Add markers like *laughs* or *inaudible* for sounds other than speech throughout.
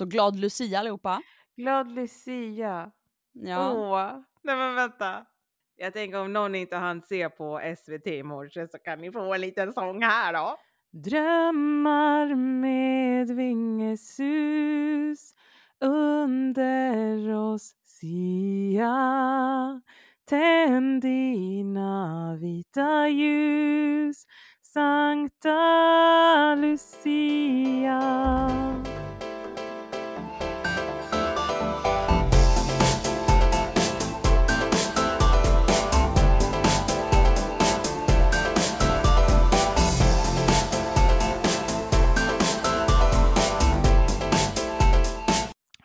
Så glad Lucia allihopa. Glad Lucia. Ja. Åh, nej men vänta. Jag tänker om någon inte hann se på SVT i morse så kan ni få en liten sång här då. Drömmar med vingesus under oss sia Tänd dina vita ljus Sankta Lucia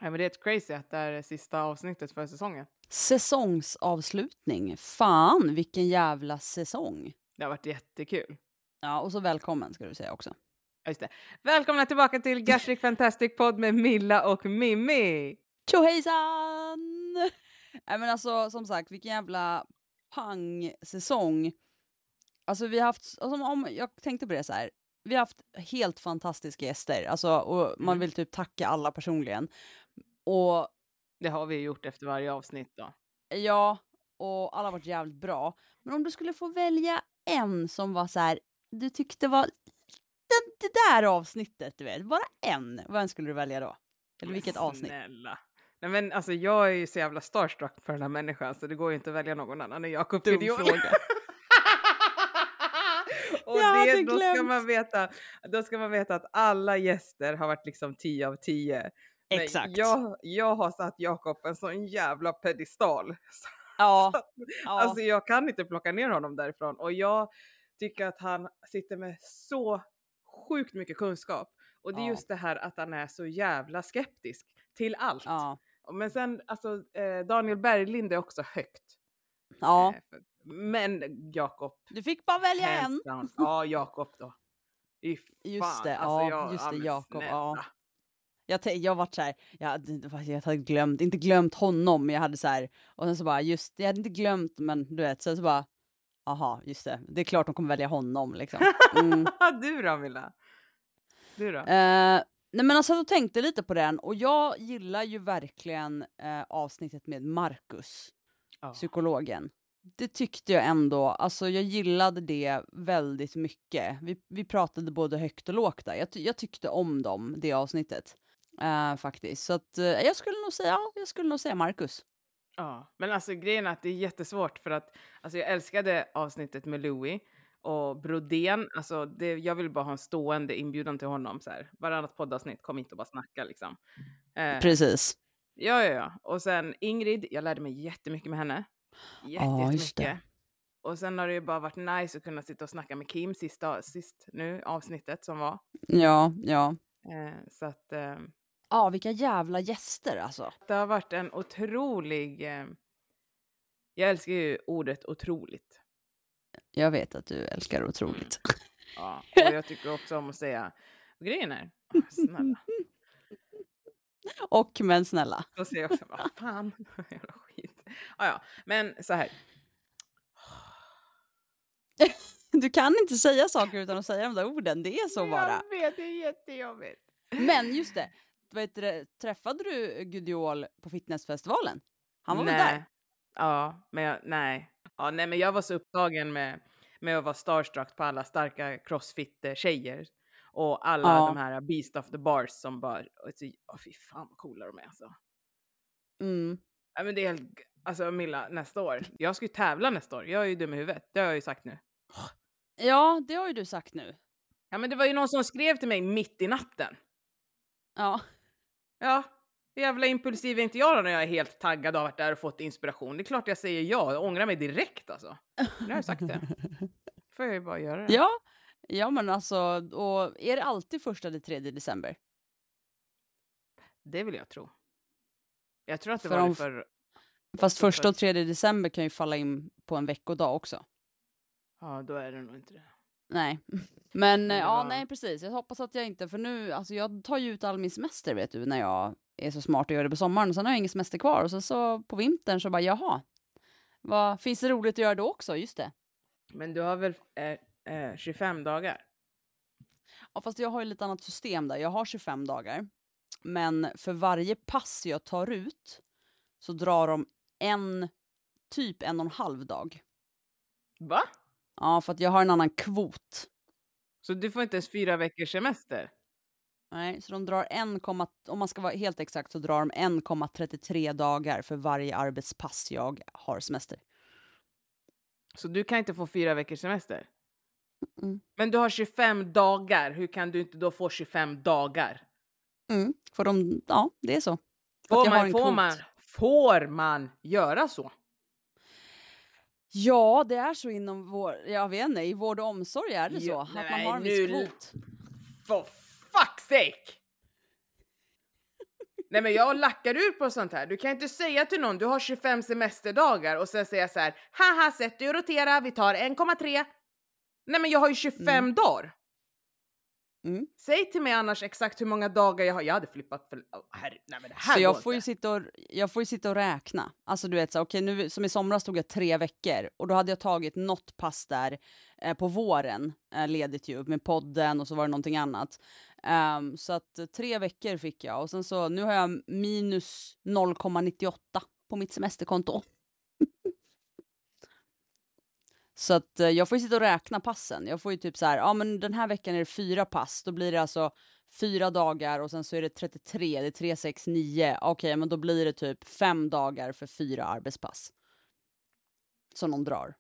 Ja, men det är ett crazy att det är sista avsnittet för säsongen. Säsongsavslutning. Fan, vilken jävla säsong. Det har varit jättekul. Ja, och så välkommen ska du säga också. Ja, just det. Välkomna tillbaka till Gastric Fantastic Podd med Milla och Mimmi! Tjohejsan! Nej men alltså som sagt, vilken jävla pang-säsong. Alltså vi har haft, alltså, om, jag tänkte på det så här. Vi har haft helt fantastiska gäster, alltså, och man Mm. vill typ tacka alla personligen. Och Det har vi gjort efter varje avsnitt då. ja, och alla har varit jävligt bra. Men om du skulle få välja en som var så här, du tyckte var det, det där avsnittet, du vet, bara en. Vem skulle du välja då? Eller vilket avsnitt? Snälla. Nej men alltså jag är ju så jävla starstruck på den här människan så det går ju inte att välja någon annan än Jakob fråga. *laughs* Och det, då, ska man veta, då ska man veta att alla gäster har varit liksom 10 av 10. Exakt. Jag, jag har satt Jakob en sån jävla pedestal. *laughs* Ja, Så ja. Alltså jag kan inte plocka ner honom därifrån och jag tycker att han sitter med så sjukt mycket kunskap. Och det är Ja. just det här att han är så jävla skeptisk till allt. ja, Men sen alltså eh, Daniel Berglind är också högt. ja. Eh, men Jakob. Du fick bara välja en. down. Ja, Jakob då. Fy Just det, alltså, ja, jag- just det, Jakob, ja. Jag, jag varit så här, jag, jag hade glömt, inte glömt honom, men jag hade så här, och sen så bara, just jag hade inte glömt, men du vet, sen så bara, aha, just det, det är klart de kommer välja honom liksom. Mm. *laughs* du då Milla? Du då? Eh, nej men alltså jag tänkte lite på den, och jag gillar ju verkligen eh, avsnittet med Marcus, Ja. psykologen. Det tyckte jag ändå, alltså jag gillade det väldigt mycket. Vi, vi pratade både högt och lågt där. Jag, jag tyckte om dem, det avsnittet. Eh, faktiskt. Så att eh, jag skulle nog säga, ja, jag skulle nog säga Marcus. Ja, men alltså grejen är att det är jättesvårt för att alltså jag älskade avsnittet med Louis och Brodén. Alltså det, jag vill bara ha en stående inbjudan till honom så här. Varannat poddavsnitt, kom inte och bara snacka liksom. Eh, Precis. ja, ja, ja. Och sen Ingrid, jag lärde mig jättemycket med henne. Jätte, det. jättemycket. Och sen har det ju bara varit nice att kunna sitta och snacka med Kim sista, sist nu, avsnittet som var. Ja, ja. Eh, så att eh, Ja, vilka jävla gäster alltså. det har varit en otrolig... Eh, jag älskar ju ordet otroligt. Jag vet att du älskar otroligt. Ja, och jag tycker också om att säga grejen är, snälla. Och men snälla. Då säger jag också, vad fan, *laughs* jävla skit. Ah, ja, men så här. *laughs* Du kan inte säga saker utan att säga de där orden, det är så bara. Jag vet, det är jättejobbigt. Men just det, vet du, träffade du Gudiol på fitnessfestivalen? Han var väl nej. där? Ja, men jag, nej. Ja, nej, men jag var så upptagen med, med att vara starstruck på alla starka crossfit-tjejer. Och alla Ja. de här Beast of the Bars som bara, åh fy fan vad coola de är alltså. Mm. Ja, men det är helt, alltså Milla, nästa år. Jag ska ju tävla nästa år. Jag är ju dum i huvudet. Det har jag ju sagt nu. Ja, det har ju du sagt nu. Ja, men det var ju någon som skrev till mig mitt i natten. Ja, Ja, hur jävla impulsiv är inte jag då när jag är helt taggad och har varit där och fått inspiration? Det är klart jag säger ja. Jag ångrar mig direkt alltså. Nu har jag sagt det. *laughs* får jag ju bara göra det. ja, ja men alltså, och är det alltid första eller tredje december? Det vill jag tro. Jag tror att det För var om- för... Fast första och tredje december kan ju falla in på en veckodag också. Ja, då är det nog inte det. Nej, men eh, ja, var- nej precis. Jag hoppas att jag inte, för nu, alltså jag tar ju ut all min semester vet du, när jag är så smart och gör det på sommaren. Och sen har jag ingen semester kvar och så, så på vintern så bara jaha, vad finns det roligt att göra då också? Just det. Men du har väl eh, eh, 25 dagar? Ja, fast jag har ju lite annat system där. Jag har 25 dagar Men för varje pass jag tar ut så drar de en, typ en och en halv dag. Va? Ja, för att jag har en annan kvot. Så du får inte ens fyra veckors semester? Nej, så de drar 1, om man ska vara helt exakt så drar de 1,33 dagar för varje arbetspass jag har semester. Så du kan inte få fyra veckors semester? Mm. Men du har 25 dagar, hur kan du inte då få 25 dagar? Mm, för de, ja, det är så. Får man, får, man, får man göra så? Ja, det är så inom vår, jag vet inte, i vård och omsorg är det så. nej, att man har en viss kvot. For fuck's sake! Nej men jag lackar ur på sånt här. Du kan inte säga till någon du har 25 semesterdagar och sen säga så här haha sätt dig och rotera, vi tar 1,3. Nej men jag har ju 25 mm. dagar. Mm. Säg till mig annars exakt hur många dagar jag har. Jag hade flippat för... Oh, herre, nej, men det här så jag får, ju sitta och, jag får ju sitta och räkna. Alltså du vet, så, okay, nu, som i somras tog jag tre veckor och då hade jag tagit något pass där eh, på våren, eh, ledigt ju, med podden och så var det någonting annat. Um, så att eh, tre veckor fick jag och sen så nu har jag minus 0,98 på mitt semesterkonto. Så att eh, jag får ju sitta och räkna passen. Jag får ju typ så här, ja men den här veckan är det fyra pass, då blir det alltså fyra dagar och sen så är det 33, det är 3, 6, 9. Okej, okay, men då blir det typ fem dagar för fyra arbetspass. Som de drar.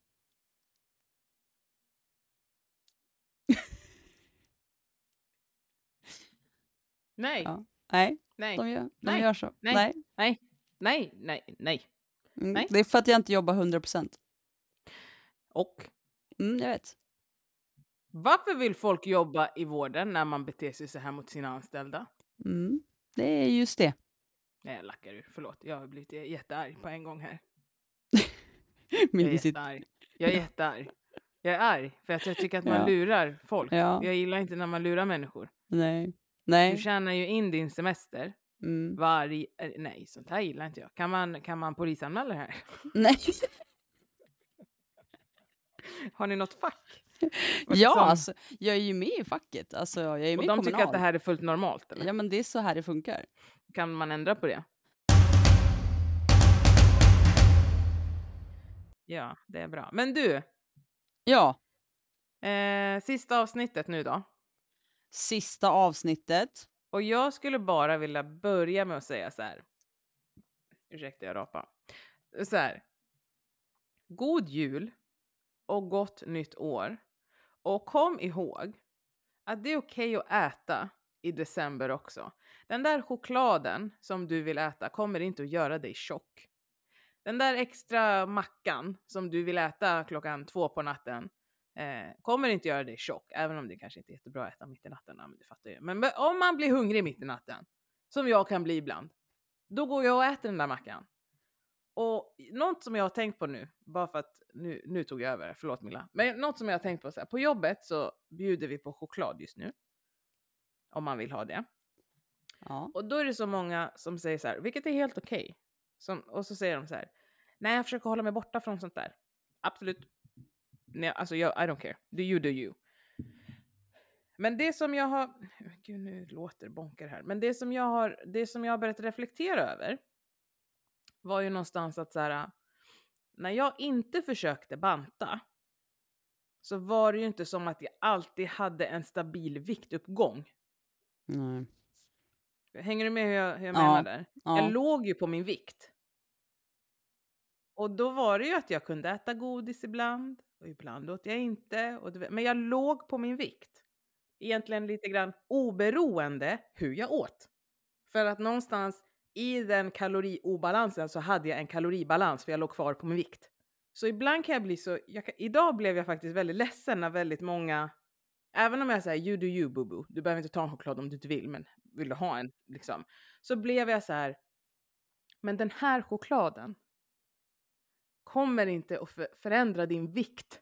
Nej. Ja. Nej. Nej. De gör, de nej. gör så. Nej. Nej. Nej. Nej. Nej. Nej. Mm. Nej. Det är för att jag inte jobbar 100 procent. Och? Mm, jag vet. Varför vill folk jobba i vården när man beter sig så här mot sina anställda? Mm, det är just det. Nej, jag lackar ur. Förlåt, jag har blivit jättearg på en gång här. *laughs* jag är jättearg. Jag är jättearg. Jag är arg för att jag tycker att man Ja. lurar folk. Ja. Jag gillar inte när man lurar människor. Nej. Du Nej. tjänar ju in din semester Mm. varje... eh, Nej, sånt här gillar inte jag. Kan man, kan man polisanmäla det här? Nej. *laughs* *laughs* *laughs* Har ni något fack? Ja, Som- alltså, jag är ju med i facket. Alltså, jag är Och med de Kommunal. tycker att det här är fullt normalt? Eller? Ja, men det är så här det funkar. Kan man ändra på det? Ja, det är bra. Men du, Ja, eh, sista avsnittet nu då. sista avsnittet. Och jag skulle bara vilja börja med att säga så här. Ursäkta, jag rapar. Så här. God jul och gott nytt år. Och kom ihåg att det är okej att äta i december också. Den där chokladen som du vill äta kommer inte att göra dig tjock. Den där extra mackan som du vill äta klockan två på natten eh, kommer inte göra dig tjock, även om det kanske inte är jättebra att äta mitt i natten. Men du fattar ju. Men om man blir hungrig mitt i natten, som jag kan bli ibland, då går jag och äter den där mackan. Och något som jag har tänkt på nu, bara för att nu, nu tog jag över, förlåt Milla. Men något som jag har tänkt på, så här, på jobbet så bjuder vi på choklad just nu. Om man vill ha det. Ja. Och då är det så många som säger så här, vilket är helt okej. Som- Och så säger de så här, nej jag försöker hålla mig borta från sånt där. Absolut. Nej, alltså jag, I don't care. Do you do you. Men det som jag har, gud nu låter bonker här, men det som jag har, det som jag har börjat reflektera över var ju någonstans att så här, när jag inte försökte banta så var det ju inte som att jag alltid hade en stabil viktuppgång. Nej. Hänger du med hur jag, hur jag Ja, menar där? Ja. Jag låg ju på min vikt. Och då var det ju att jag kunde äta godis ibland och ibland åt jag inte. Och men jag låg på min vikt. Egentligen lite grann oberoende hur jag åt. För att någonstans i den kaloriobalansen så hade jag en kaloribalans för jag låg kvar på min vikt. Så ibland kan jag bli så, jag kan, idag blev jag faktiskt väldigt ledsen när väldigt många, även om jag säger you do you boo du behöver inte ta en choklad om du inte vill, men vill du ha en liksom. Så blev jag så här, men den här chokladen kommer inte att för- förändra din vikt.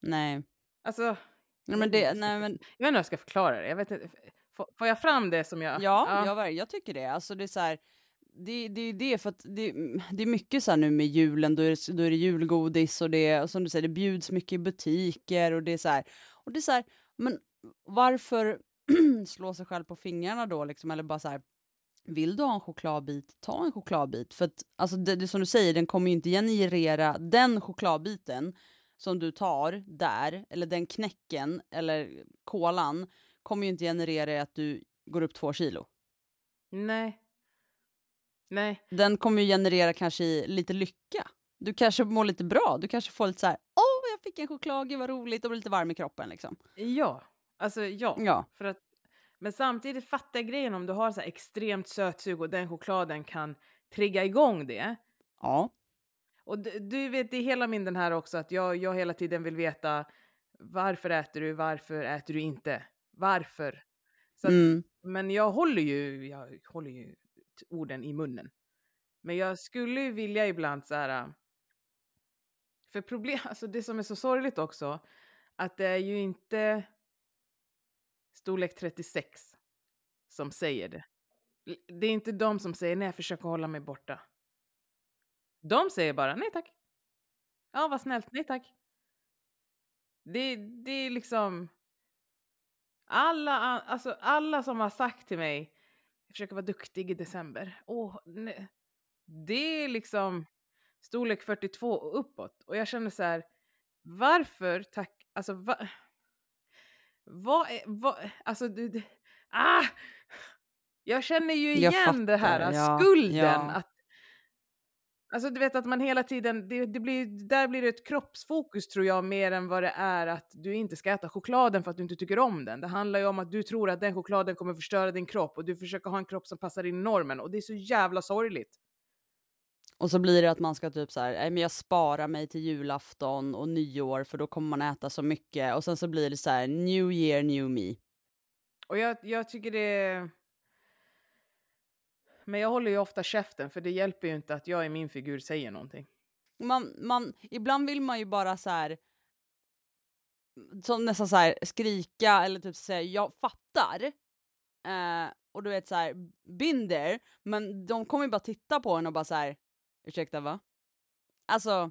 Nej. Alltså, Nej, men det, nej, men, jag vet inte hur jag ska förklara det. Jag vet inte, får, jag fram det som jag... ja, Jag, ver- jag tycker det. Alltså det är så här, det, det är det för att det, det är mycket så här nu med julen, då är det, då är det julgodis och det, och som du säger, det bjuds mycket i butiker och det är så här, och det är så här, men varför *clears throat* slå sig själv på fingrarna då liksom, eller bara så här, vill du ha en chokladbit, ta en chokladbit. För att, alltså det, det som du säger, den kommer ju inte generera den chokladbiten som du tar där, eller den knäcken eller kolan, kommer ju inte generera att du går upp två kilo. Nej. Nej. Den kommer ju generera kanske lite lycka. Du kanske mår lite bra, du kanske får lite så här, åh, jag fick en choklad, gud vad roligt, och blir lite varm i kroppen liksom. Ja, alltså ja. Ja. För att, men samtidigt fattar jag grejen om du har så extremt sötsug och den chokladen kan trigga igång det. Ja. Och du, du vet, det är hela min den här också att jag, jag hela tiden vill veta varför äter du, varför äter du inte, varför? Att, Mm. Men jag håller ju, jag håller ju orden i munnen. Men jag skulle ju vilja ibland så här. Äh, för problem, *laughs* alltså det som är så sorgligt också, att det är ju inte storlek 36 som säger det. Det är inte de som säger nej, jag försöker hålla mig borta. De säger bara nej tack. Ja, vad snällt, nej tack. Det, det är liksom alla, alltså alla som har sagt till mig, jag försöker vara duktig i december. Åh, nej. Det är liksom storlek 42 och uppåt. Och jag känner så här, varför tack, alltså va, vad är, vad, alltså du, du, ah! Jag känner ju igen det här, fattar, ja, skulden. ja. Att, alltså du vet att man hela tiden, det, det blir, där blir det ett kroppsfokus tror jag mer än vad det är att du inte ska äta chokladen för att du inte tycker om den. Det handlar ju om att du tror att den chokladen kommer förstöra din kropp och du försöker ha en kropp som passar in i normen och det är så jävla sorgligt. Och så blir det att man ska typ så här, "Nej, men jag sparar mig till julafton och nyår för då kommer man äta så mycket. Och sen så blir det så här, new year, new me. Och jag, jag tycker det är... Men jag håller ju ofta käften för det hjälper ju inte att jag i min figur säger någonting. Man, man, ibland vill man ju bara så här, som nästan så här skrika eller typ säga jag fattar. Eh, och du vet så här, been there, men de kommer ju bara titta på en och bara så här, ursäkta va? Alltså,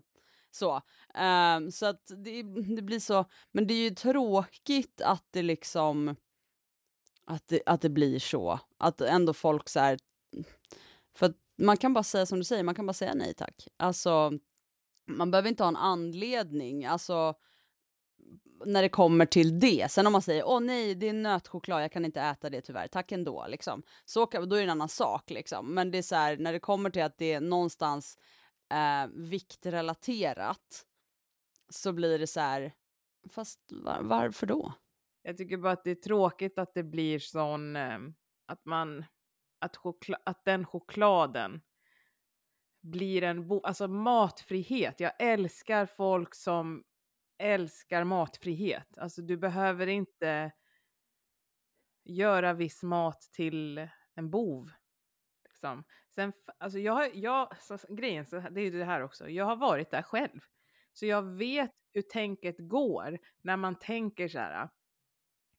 så. Eh, så att det, det blir så, men det är ju tråkigt att det liksom, att det, att det blir så. Att ändå folk så här, för att man kan bara säga som du säger, man kan bara säga nej tack. Alltså, man behöver inte ha en anledning, alltså när det kommer till det. Sen om man säger åh nej, det är nötchoklad, jag kan inte äta det tyvärr, tack ändå liksom. Så kan, då är det en annan sak liksom. Men det är så här, när det kommer till att det är någonstans eh, viktrelaterat så blir det så här, fast var, varför då? Jag tycker bara att det är tråkigt att det blir sån, eh, att man, att, chokla, att den chokladen blir en, bo, alltså matfrihet. Jag älskar folk som älskar matfrihet. Alltså du behöver inte göra viss mat till en bov. Liksom. Sen, alltså jag, jag, så, grejen, så, det är ju det här också, jag har varit där själv. Så jag vet hur tänket går när man tänker så här.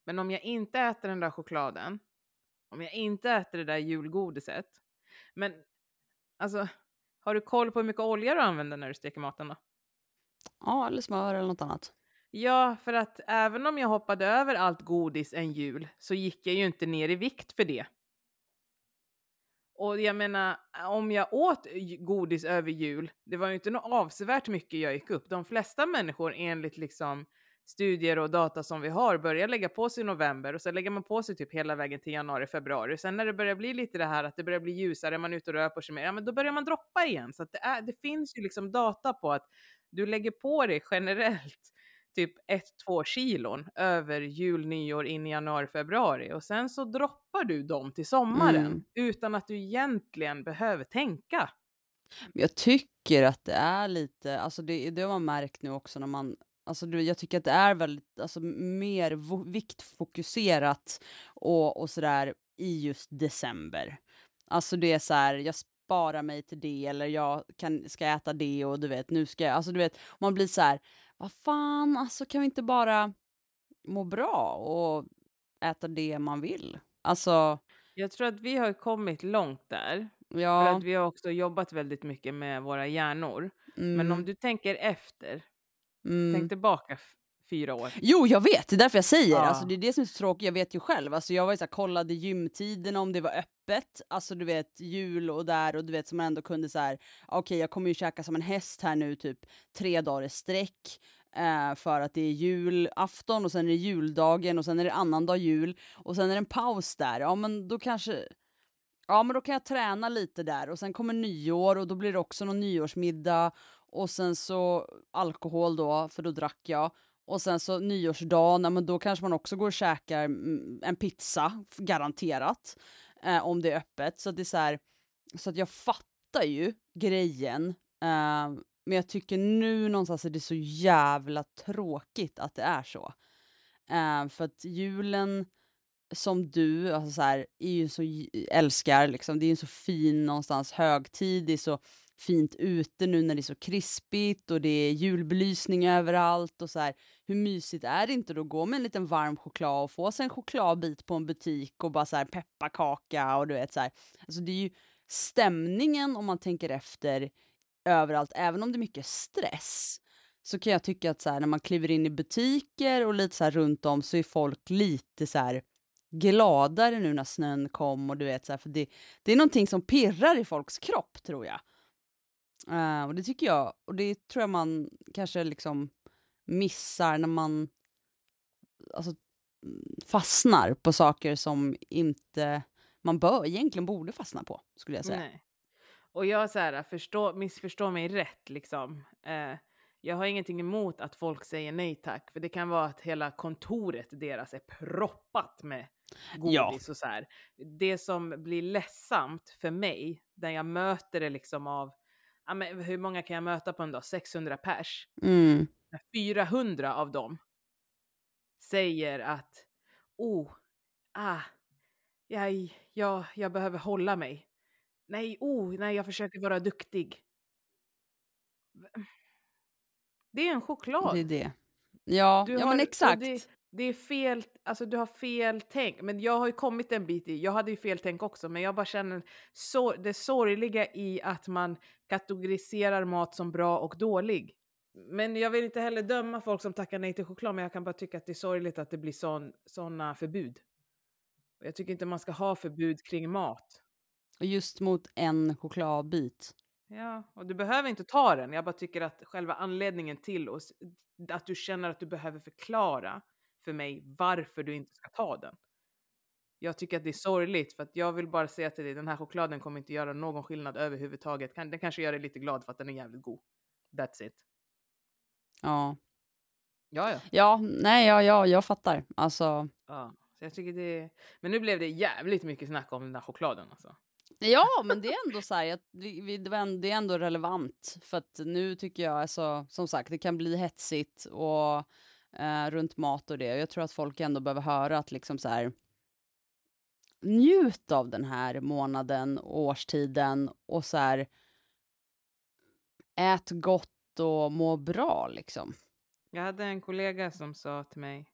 Men om jag inte äter den där chokladen, om jag inte äter det där julgodiset, men alltså, har du koll på hur mycket olja du använder när du steker maten då? Ja, eller smör eller något annat. Ja, för att även om jag hoppade över allt godis en jul så gick jag ju inte ner i vikt för det. Och jag menar, om jag åt godis över jul, det var ju inte något avsevärt mycket jag gick upp. De flesta människor enligt liksom studier och data som vi har börjar lägga på sig i november och sen lägger man på sig typ hela vägen till januari, februari. Sen när det börjar bli lite det här att det börjar bli ljusare, man är ute och rör på sig mer, ja men då börjar man droppa igen. Så det, är, det finns ju liksom data på att du lägger på dig generellt *laughs* typ 1-2 kilon över jul, nyår in i januari, februari och sen så droppar du dem till sommaren Mm. utan att du egentligen behöver tänka. Jag tycker att det är lite, alltså det, det har man märkt nu också när man, alltså jag tycker att det är väldigt, alltså mer viktfokuserat och, och sådär i just december. Alltså det är så här, jag sparar mig till det eller jag kan, ska äta det och du vet, nu ska jag, alltså du vet, man blir så här, vad fan, alltså kan vi inte bara må bra och äta det man vill? Alltså, Jag tror att vi har kommit långt där, för ja. att vi har också jobbat väldigt mycket med våra hjärnor. Mm, Men om du tänker efter, mm, tänk tillbaka fyra år. Jo, jag vet. Det är därför jag säger. Ja. Alltså, det är det som är så tråkigt. Jag vet ju själv. Alltså, jag var ju så här, kollade gymtiderna om det var öppet. Alltså du vet jul och där och du vet som man ändå kunde så här. Okej, jag kommer ju käka som en häst här nu typ tre dagar i sträck. Eh, för att det är julafton och sen är det juldagen och sen är det annandag jul och sen är det en paus där. Ja, men då kanske Ja, men då kan jag träna lite där och sen kommer nyår och då blir det också någon nyårsmiddag och sen så alkohol då, för då drack jag. Och sen så nyårsdagen, ja, men då kanske man också går och käkar mm, en pizza, garanterat, eh, om det är öppet. Så det är så här, så att jag fattar ju grejen, eh, men jag tycker nu någonstans är det så jävla tråkigt att det är så. Eh, för att julen som du alltså så här, är ju så älskar, liksom. det är ju en så fin någonstans högtid, det är så fint ute nu när det är så krispigt och det är julbelysning överallt och så här. Hur mysigt är det inte då att gå med en liten varm choklad och få sig en chokladbit på en butik och bara så här pepparkaka och du vet så här. Alltså det är ju stämningen om man tänker efter överallt, även om det är mycket stress så kan jag tycka att så här, när man kliver in i butiker och lite så här runt om så är folk lite så här gladare nu när snön kom och du vet så här, för det, det är någonting som pirrar i folks kropp tror jag. Eh, och det tycker jag, och det tror jag man kanske liksom missar när man alltså, mm, fastnar på saker som inte man bör, egentligen borde fastna på, skulle jag säga. Nej. Och jag så här, förstå, missförstå mig rätt liksom. Eh, jag har ingenting emot att folk säger nej tack, för det kan vara att hela kontoret deras är proppat med Ja. godis och så här. Det som blir ledsamt för mig, där jag möter det liksom av, ja, men hur många kan jag möta på en dag? 600 pers. Mm. När 400 av dem säger att, oh, ah, jag, jag, jag behöver hålla mig. Nej, oh, nej, jag försöker vara duktig. Det är en choklad. Det är det. Ja, Du ja har- men exakt. Det, det är fel, alltså du har fel tänk. Men jag har ju kommit en bit i, jag hade ju fel tänk också, men jag bara känner så, det sorgliga i att man kategoriserar mat som bra och dålig. Men jag vill inte heller döma folk som tackar nej till choklad, men jag kan bara tycka att det är sorgligt att det blir sån, såna förbud. Jag tycker inte man ska ha förbud kring mat. Just mot en chokladbit. Ja, och du behöver inte ta den. Jag bara tycker att själva anledningen till oss, att du känner att du behöver förklara för mig varför du inte ska ta den. Jag tycker att det är sorgligt för att jag vill bara säga till dig, den här chokladen kommer inte göra någon skillnad överhuvudtaget. Den kanske gör dig lite glad för att den är jävligt god. That's it. Ja. Ja, ja. Ja, nej, ja, ja, jag fattar. Alltså, ja. Så jag tycker det... Men nu blev det jävligt mycket snack om den där chokladen alltså. ja, men det är ändå så här, det är ändå relevant. För att nu tycker jag, alltså, som sagt, det kan bli hetsigt och eh, runt mat och det. Jag tror att folk ändå behöver höra att liksom så här, njut av den här månaden, och årstiden och så här, ät gott och må bra liksom. Jag hade en kollega som sa till mig,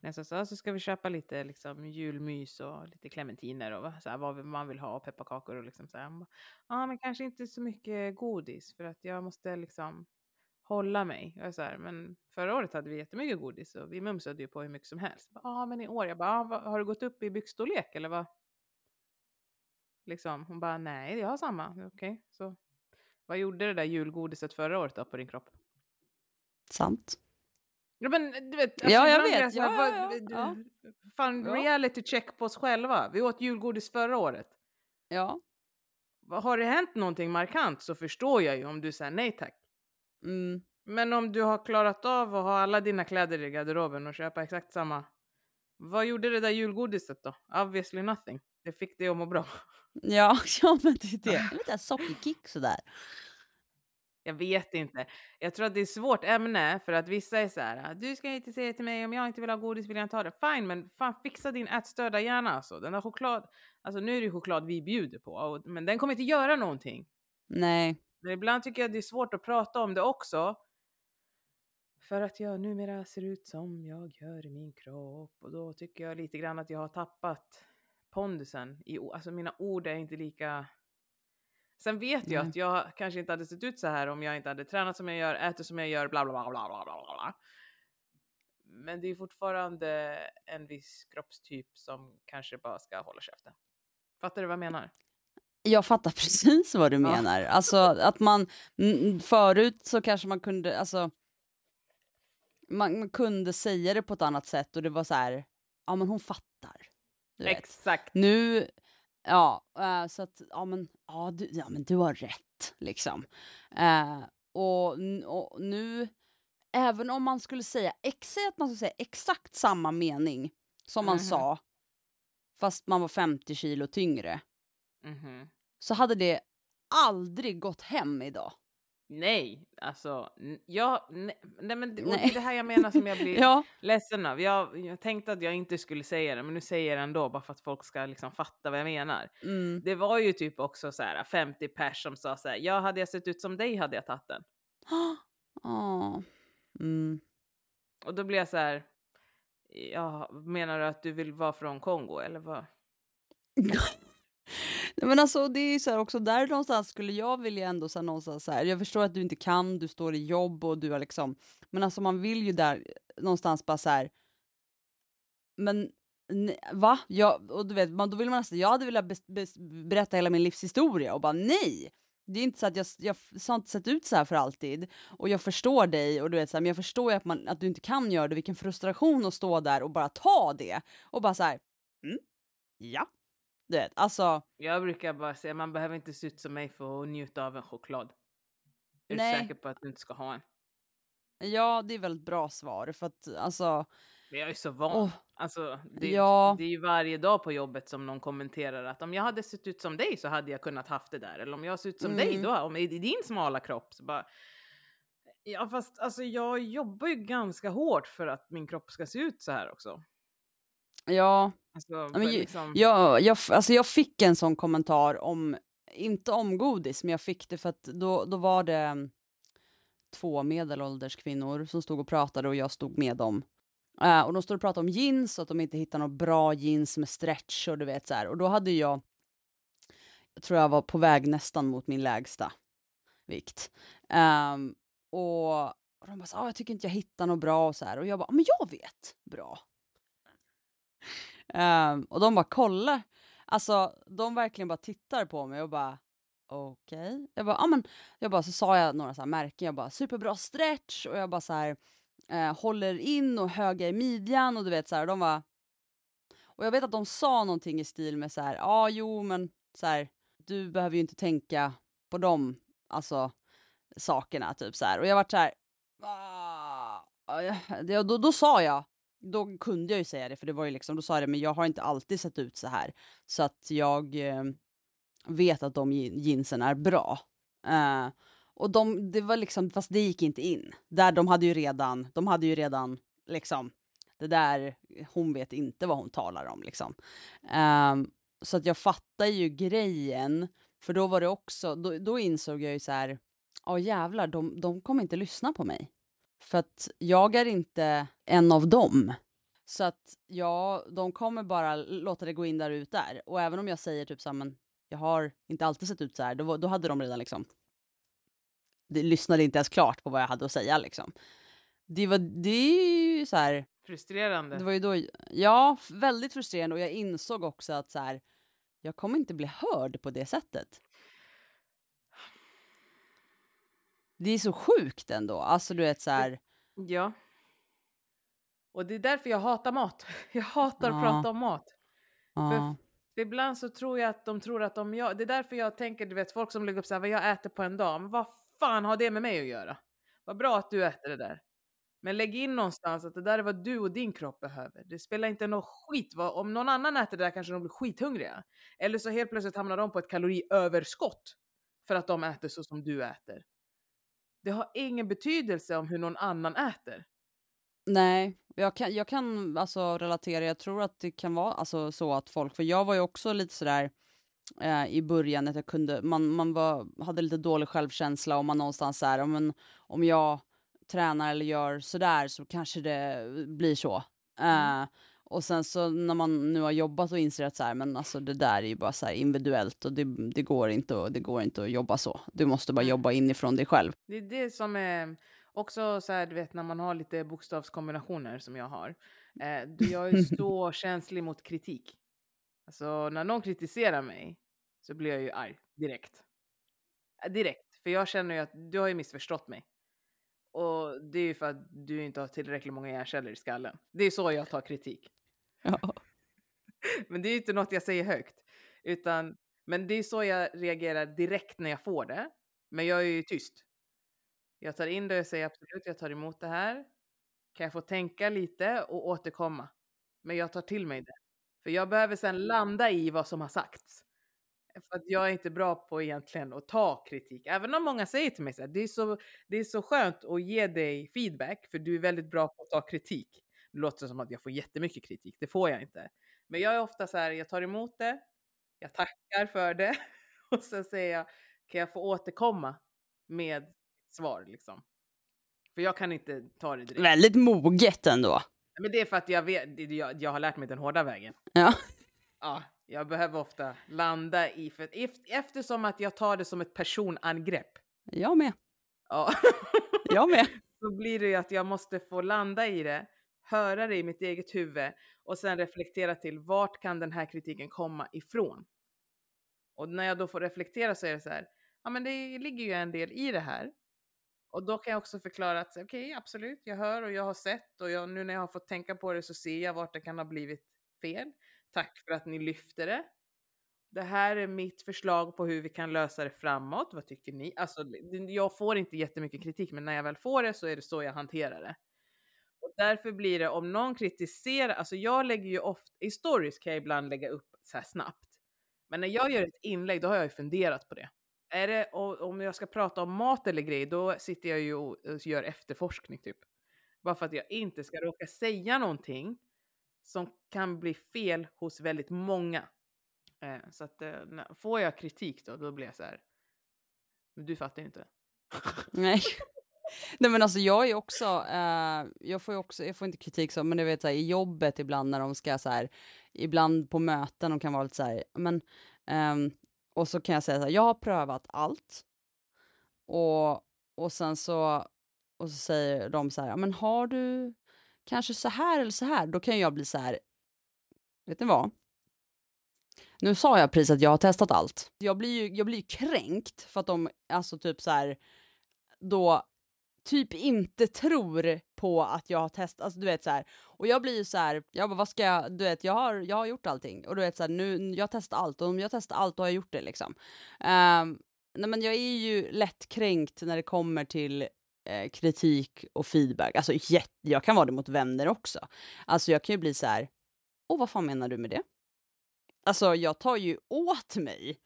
när jag sa så ah, ska vi köpa lite liksom, julmys och lite clementiner och vad- så här, vad man vill ha och pepparkakor och liksom så här. Ja, ah, Ja, men kanske inte så mycket godis för att jag måste liksom hålla mig. Jag så här, men förra året hade vi jättemycket godis och vi mumsade ju på hur mycket som helst. Ja, ah, men i år, jag bara, ah, har du gått upp i byxstorlek eller vad? Liksom, hon bara, nej, jag har samma. Okej, så vad gjorde det där julgodiset förra året då på din kropp? Sant. Ja men du vet, Ja, jag vet. så här, Ja, vad- ja, ja. Fan, Ja. reality check på oss själva. Vi åt julgodis förra året. Ja. Har det hänt någonting markant så förstår jag ju om du säger nej tack. Mm. Men om du har klarat av att ha alla dina kläder i garderoben och köpa exakt samma. Vad gjorde det där julgodiset då? Obviously nothing. Det fick dig att må bra. Ja, *laughs* ja, men det är det. *laughs* En liten sockerkick sådär. Jag vet inte. Jag tror att det är ett svårt ämne för att vissa är så här. Du ska inte säga till mig om jag inte vill ha godis vill jag inte ha det. Fine, men fan fixa din ätstörda hjärna alltså. Den där choklad. Alltså nu är det choklad vi bjuder på, och, men den kommer inte göra någonting. Nej. Men ibland tycker jag det är svårt att prata om det också. För att jag numera ser ut som jag gör i min kropp. Och då tycker jag lite grann att jag har tappat pondusen. I, alltså mina ord är inte lika... Sen vet jag Nej. att jag kanske inte hade sett ut så här om jag inte hade tränat som jag gör, ätit som jag gör, bla bla bla bla bla. bla. men det är fortfarande en viss kroppstyp som kanske bara ska hålla käften. Fattar du vad jag menar? Jag fattar precis vad du Ja. menar. Alltså att man mm, förut så kanske man kunde, alltså. Man, man kunde säga det på ett annat sätt och det var så här. Ja, men hon fattar. Vet. Exakt. Nu, ja, eh, så att ja, men ja, du, ja, men du har rätt liksom. Eh, och, och nu, även om man skulle säga, säg att man skulle säga exakt samma mening som man Mhm. sa, fast man var 50 kilo tyngre Mhm. Så hade det aldrig gått hem idag. Nej, alltså, jag, nej, nej men Nej. det här jag menar som jag blir *laughs* Ja, ledsen av. Jag, jag tänkte att jag inte skulle säga det, men nu säger jag det ändå bara för att folk ska liksom fatta vad jag menar. mm. Det var ju typ också så här 50 pers som sa så här, ja hade jag sett ut som dig hade jag tagit den. *gasps* Ja. Mm. Och då blir jag så här, ja, menar du att du vill vara från Kongo eller vad? *laughs* Nej, men alltså det är ju så här också där någonstans skulle jag vilja ändå så här, någonstans så här. Jag förstår att du inte kan, du står i jobb och du har liksom, men alltså man vill ju där någonstans bara så här. Men ne- va? Jag, och du vet, man, då vill man nästan, jag hade velat bes, bes, berätta hela min livshistoria och bara nej. Det är inte så att jag, jag så har inte sett ut så här för alltid och jag förstår dig och du vet så här, men jag förstår ju att, man, att du inte kan göra det. Vilken frustration att stå där och bara ta det och bara så här. Mm, ja, du vet, alltså. Jag brukar bara säga, man behöver inte se ut som mig för att njuta av en choklad. Är Nej. du säker på att du inte ska ha en? Ja, det är väl ett bra svar för att alltså. Men jag är så van. Åh, Alltså, det, Ja. det är ju varje dag på jobbet som någon kommenterar att om jag hade sett ut som dig så hade jag kunnat haft det där. Eller om jag ser ut som dig Mm. då, om i din smala kropp så bara... Ja fast alltså jag jobbar ju ganska hårt för att min kropp ska se ut så här också. ja, Alltså, men liksom, jag, jag, alltså jag fick en sån kommentar om, inte om godis, men jag fick det för att då, då var det mm, två medelålders kvinnor som stod och pratade och jag stod med dem. Eh, och de stod och pratade om jeans och att de inte hittar något bra jeans med stretch och du vet så här. Och då hade jag, jag tror jag var på väg nästan mot min lägsta vikt. Ehm, och, och de bara så, ah, jag tycker inte jag hittar något bra och så här. Och jag bara, "Ah, men jag vet bra. Um, och de bara kollar. Alltså de verkligen bara tittar på mig och bara okej. Jag bara, ah, men jag bara så sa jag några så här märken. Jag bara superbra stretch och jag bara så här eh, håller in och höga i midjan och du vet så här. Och de var och jag vet att de sa någonting i stil med så här, ja ah, jo men så här, du behöver ju inte tänka på de alltså sakerna typ så här. Och jag vart så här, ah, ja, då, då sa jag, då kunde jag ju säga det för det var ju liksom, då sa jag det, men jag har inte alltid sett ut så här. Så att jag eh, vet att de jeansen är bra. Eh, och de, det var liksom, fast det gick inte in. Där de hade ju redan, de hade ju redan liksom, det där, hon vet inte vad hon talar om liksom. Eh, så att jag fattar ju grejen, för då var det också, då, då insåg jag ju så här, ja jävlar, de, de kommer inte lyssna på mig. För att jag är inte en av dem. Så att ja, de kommer bara låta det gå in där ut där. Och även om jag säger typ så här, men jag har inte alltid sett ut så här, då, då hade de redan liksom, de lyssnade inte ens klart på vad jag hade att säga liksom. Det var, det är ju så här, frustrerande. det var ju då, ja, väldigt frustrerande och jag insåg också att så här, jag kommer inte bli hörd på det sättet. Det är så sjukt ändå, alltså du vet så här, Ja. Och det är därför jag hatar mat. *laughs* Jag hatar Ja. att prata om mat. ja, För ibland så tror jag att de tror att om jag... Det är därför jag tänker, du vet folk som lägger upp så här, vad jag äter på en dag. Men vad fan har det med mig att göra? Vad bra att du äter det där. Men lägg in någonstans att det där är vad du och din kropp behöver. Det spelar inte någon skit. Vad, om någon annan äter det där kanske de blir skithungriga. Eller så helt plötsligt hamnar de på ett kaloriöverskott. För att de äter så som du äter. Det har ingen betydelse om hur någon annan äter. nej, jag kan, jag kan alltså relatera, jag tror att det kan vara alltså så att folk, för jag var ju också lite sådär eh, i början att jag kunde, man, man var, hade lite dålig självkänsla och man någonstans så här, om, en, om jag tränar eller gör sådär så kanske det blir så. Mm. Eh, och sen så när man nu har jobbat och inser att så här, men alltså det där är ju bara så här individuellt och det, det, går inte att, det går inte att jobba så. Du måste bara jobba inifrån dig själv. Det är det som är... också så här, du vet när man har lite bokstavskombinationer som jag har. Eh, jag är *laughs* så känslig mot kritik. Alltså när någon kritiserar mig så blir jag ju arg direkt. Eh, direkt, för jag känner ju att du har ju missförstått mig. Och det är ju för att du inte har tillräckligt många hjärnceller i skallen. Det är så jag tar kritik. Ja. *laughs* Men det är ju inte något jag säger högt. Utan, men det är så jag reagerar direkt när jag får det. Men jag är ju tyst. Jag tar in det och säger absolut, jag tar emot det här. Kan jag få tänka lite och återkomma? Men jag tar till mig det. För jag behöver sen landa i vad som har sagts. För att jag är inte bra på egentligen att ta kritik. Även om många säger till mig att det, är så, det är så skönt att ge dig feedback för du är väldigt bra på att ta kritik. Det låter som att jag får jättemycket kritik, det får jag inte. Men jag är ofta så här, jag tar emot det, jag tackar för det *laughs* och sen säger jag, kan jag få återkomma med svar liksom? För jag kan inte ta det direkt. Väldigt moget ändå. Men det är för att jag, vet, jag, jag har lärt mig den hårda vägen. Ja. Ja, jag behöver ofta landa i, för eftersom att jag tar det som ett personangrepp. Jag med. Ja. Jag med. *laughs* Så blir det ju att jag måste få landa i det, höra det i mitt eget huvud och sen reflektera till vart kan den här kritiken komma ifrån? Och när jag då får reflektera så är det så här, ja men det ligger ju en del i det här. Och då kan jag också förklara att okej, okay, absolut, jag hör och jag har sett och jag, nu när jag har fått tänka på det så ser jag vart det kan ha blivit fel. Tack för att ni lyfter det. Det här är mitt förslag på hur vi kan lösa det framåt. Vad tycker ni? Alltså, jag får inte jättemycket kritik, men när jag väl får det så är det så jag hanterar det. Därför blir det om någon kritiserar, alltså jag lägger ju ofta, i stories kan jag ibland lägga upp så här snabbt. Men när jag gör ett inlägg, då har jag ju funderat på det. Är det om jag ska prata om mat eller grej, då sitter jag ju och gör efterforskning typ. Bara för att jag inte ska råka säga någonting som kan bli fel hos väldigt många. Eh, så att eh, får jag kritik då, då blir jag så här. Du fattar inte. Nej. *laughs* *laughs* Nej men alltså jag är också, eh, jag får ju också, jag får inte kritik så, men du vet så här, i jobbet ibland när de ska så här, ibland på möten, de kan vara lite så här, men, um, och så kan jag säga så här, jag har prövat allt. Och, och sen så, och så säger de så här, men har du kanske så här eller så här? Då kan jag bli så här, vet ni vad? Nu sa jag precis att jag har testat allt. Jag blir ju jag blir kränkt för att de, alltså typ så här, då typ inte tror på att jag har testat, alltså du vet så här. Och jag blir ju så här, jag bara vad ska jag, du vet jag har, jag har gjort allting och du vet så här, nu, jag testar allt och om jag testar allt då har jag gjort det liksom. Um, nej men jag är ju lätt kränkt när det kommer till eh, kritik och feedback, alltså jätt, jag kan vara det mot vänner också. Alltså jag kan ju bli så här, åh vad fan menar du med det? Alltså jag tar ju åt mig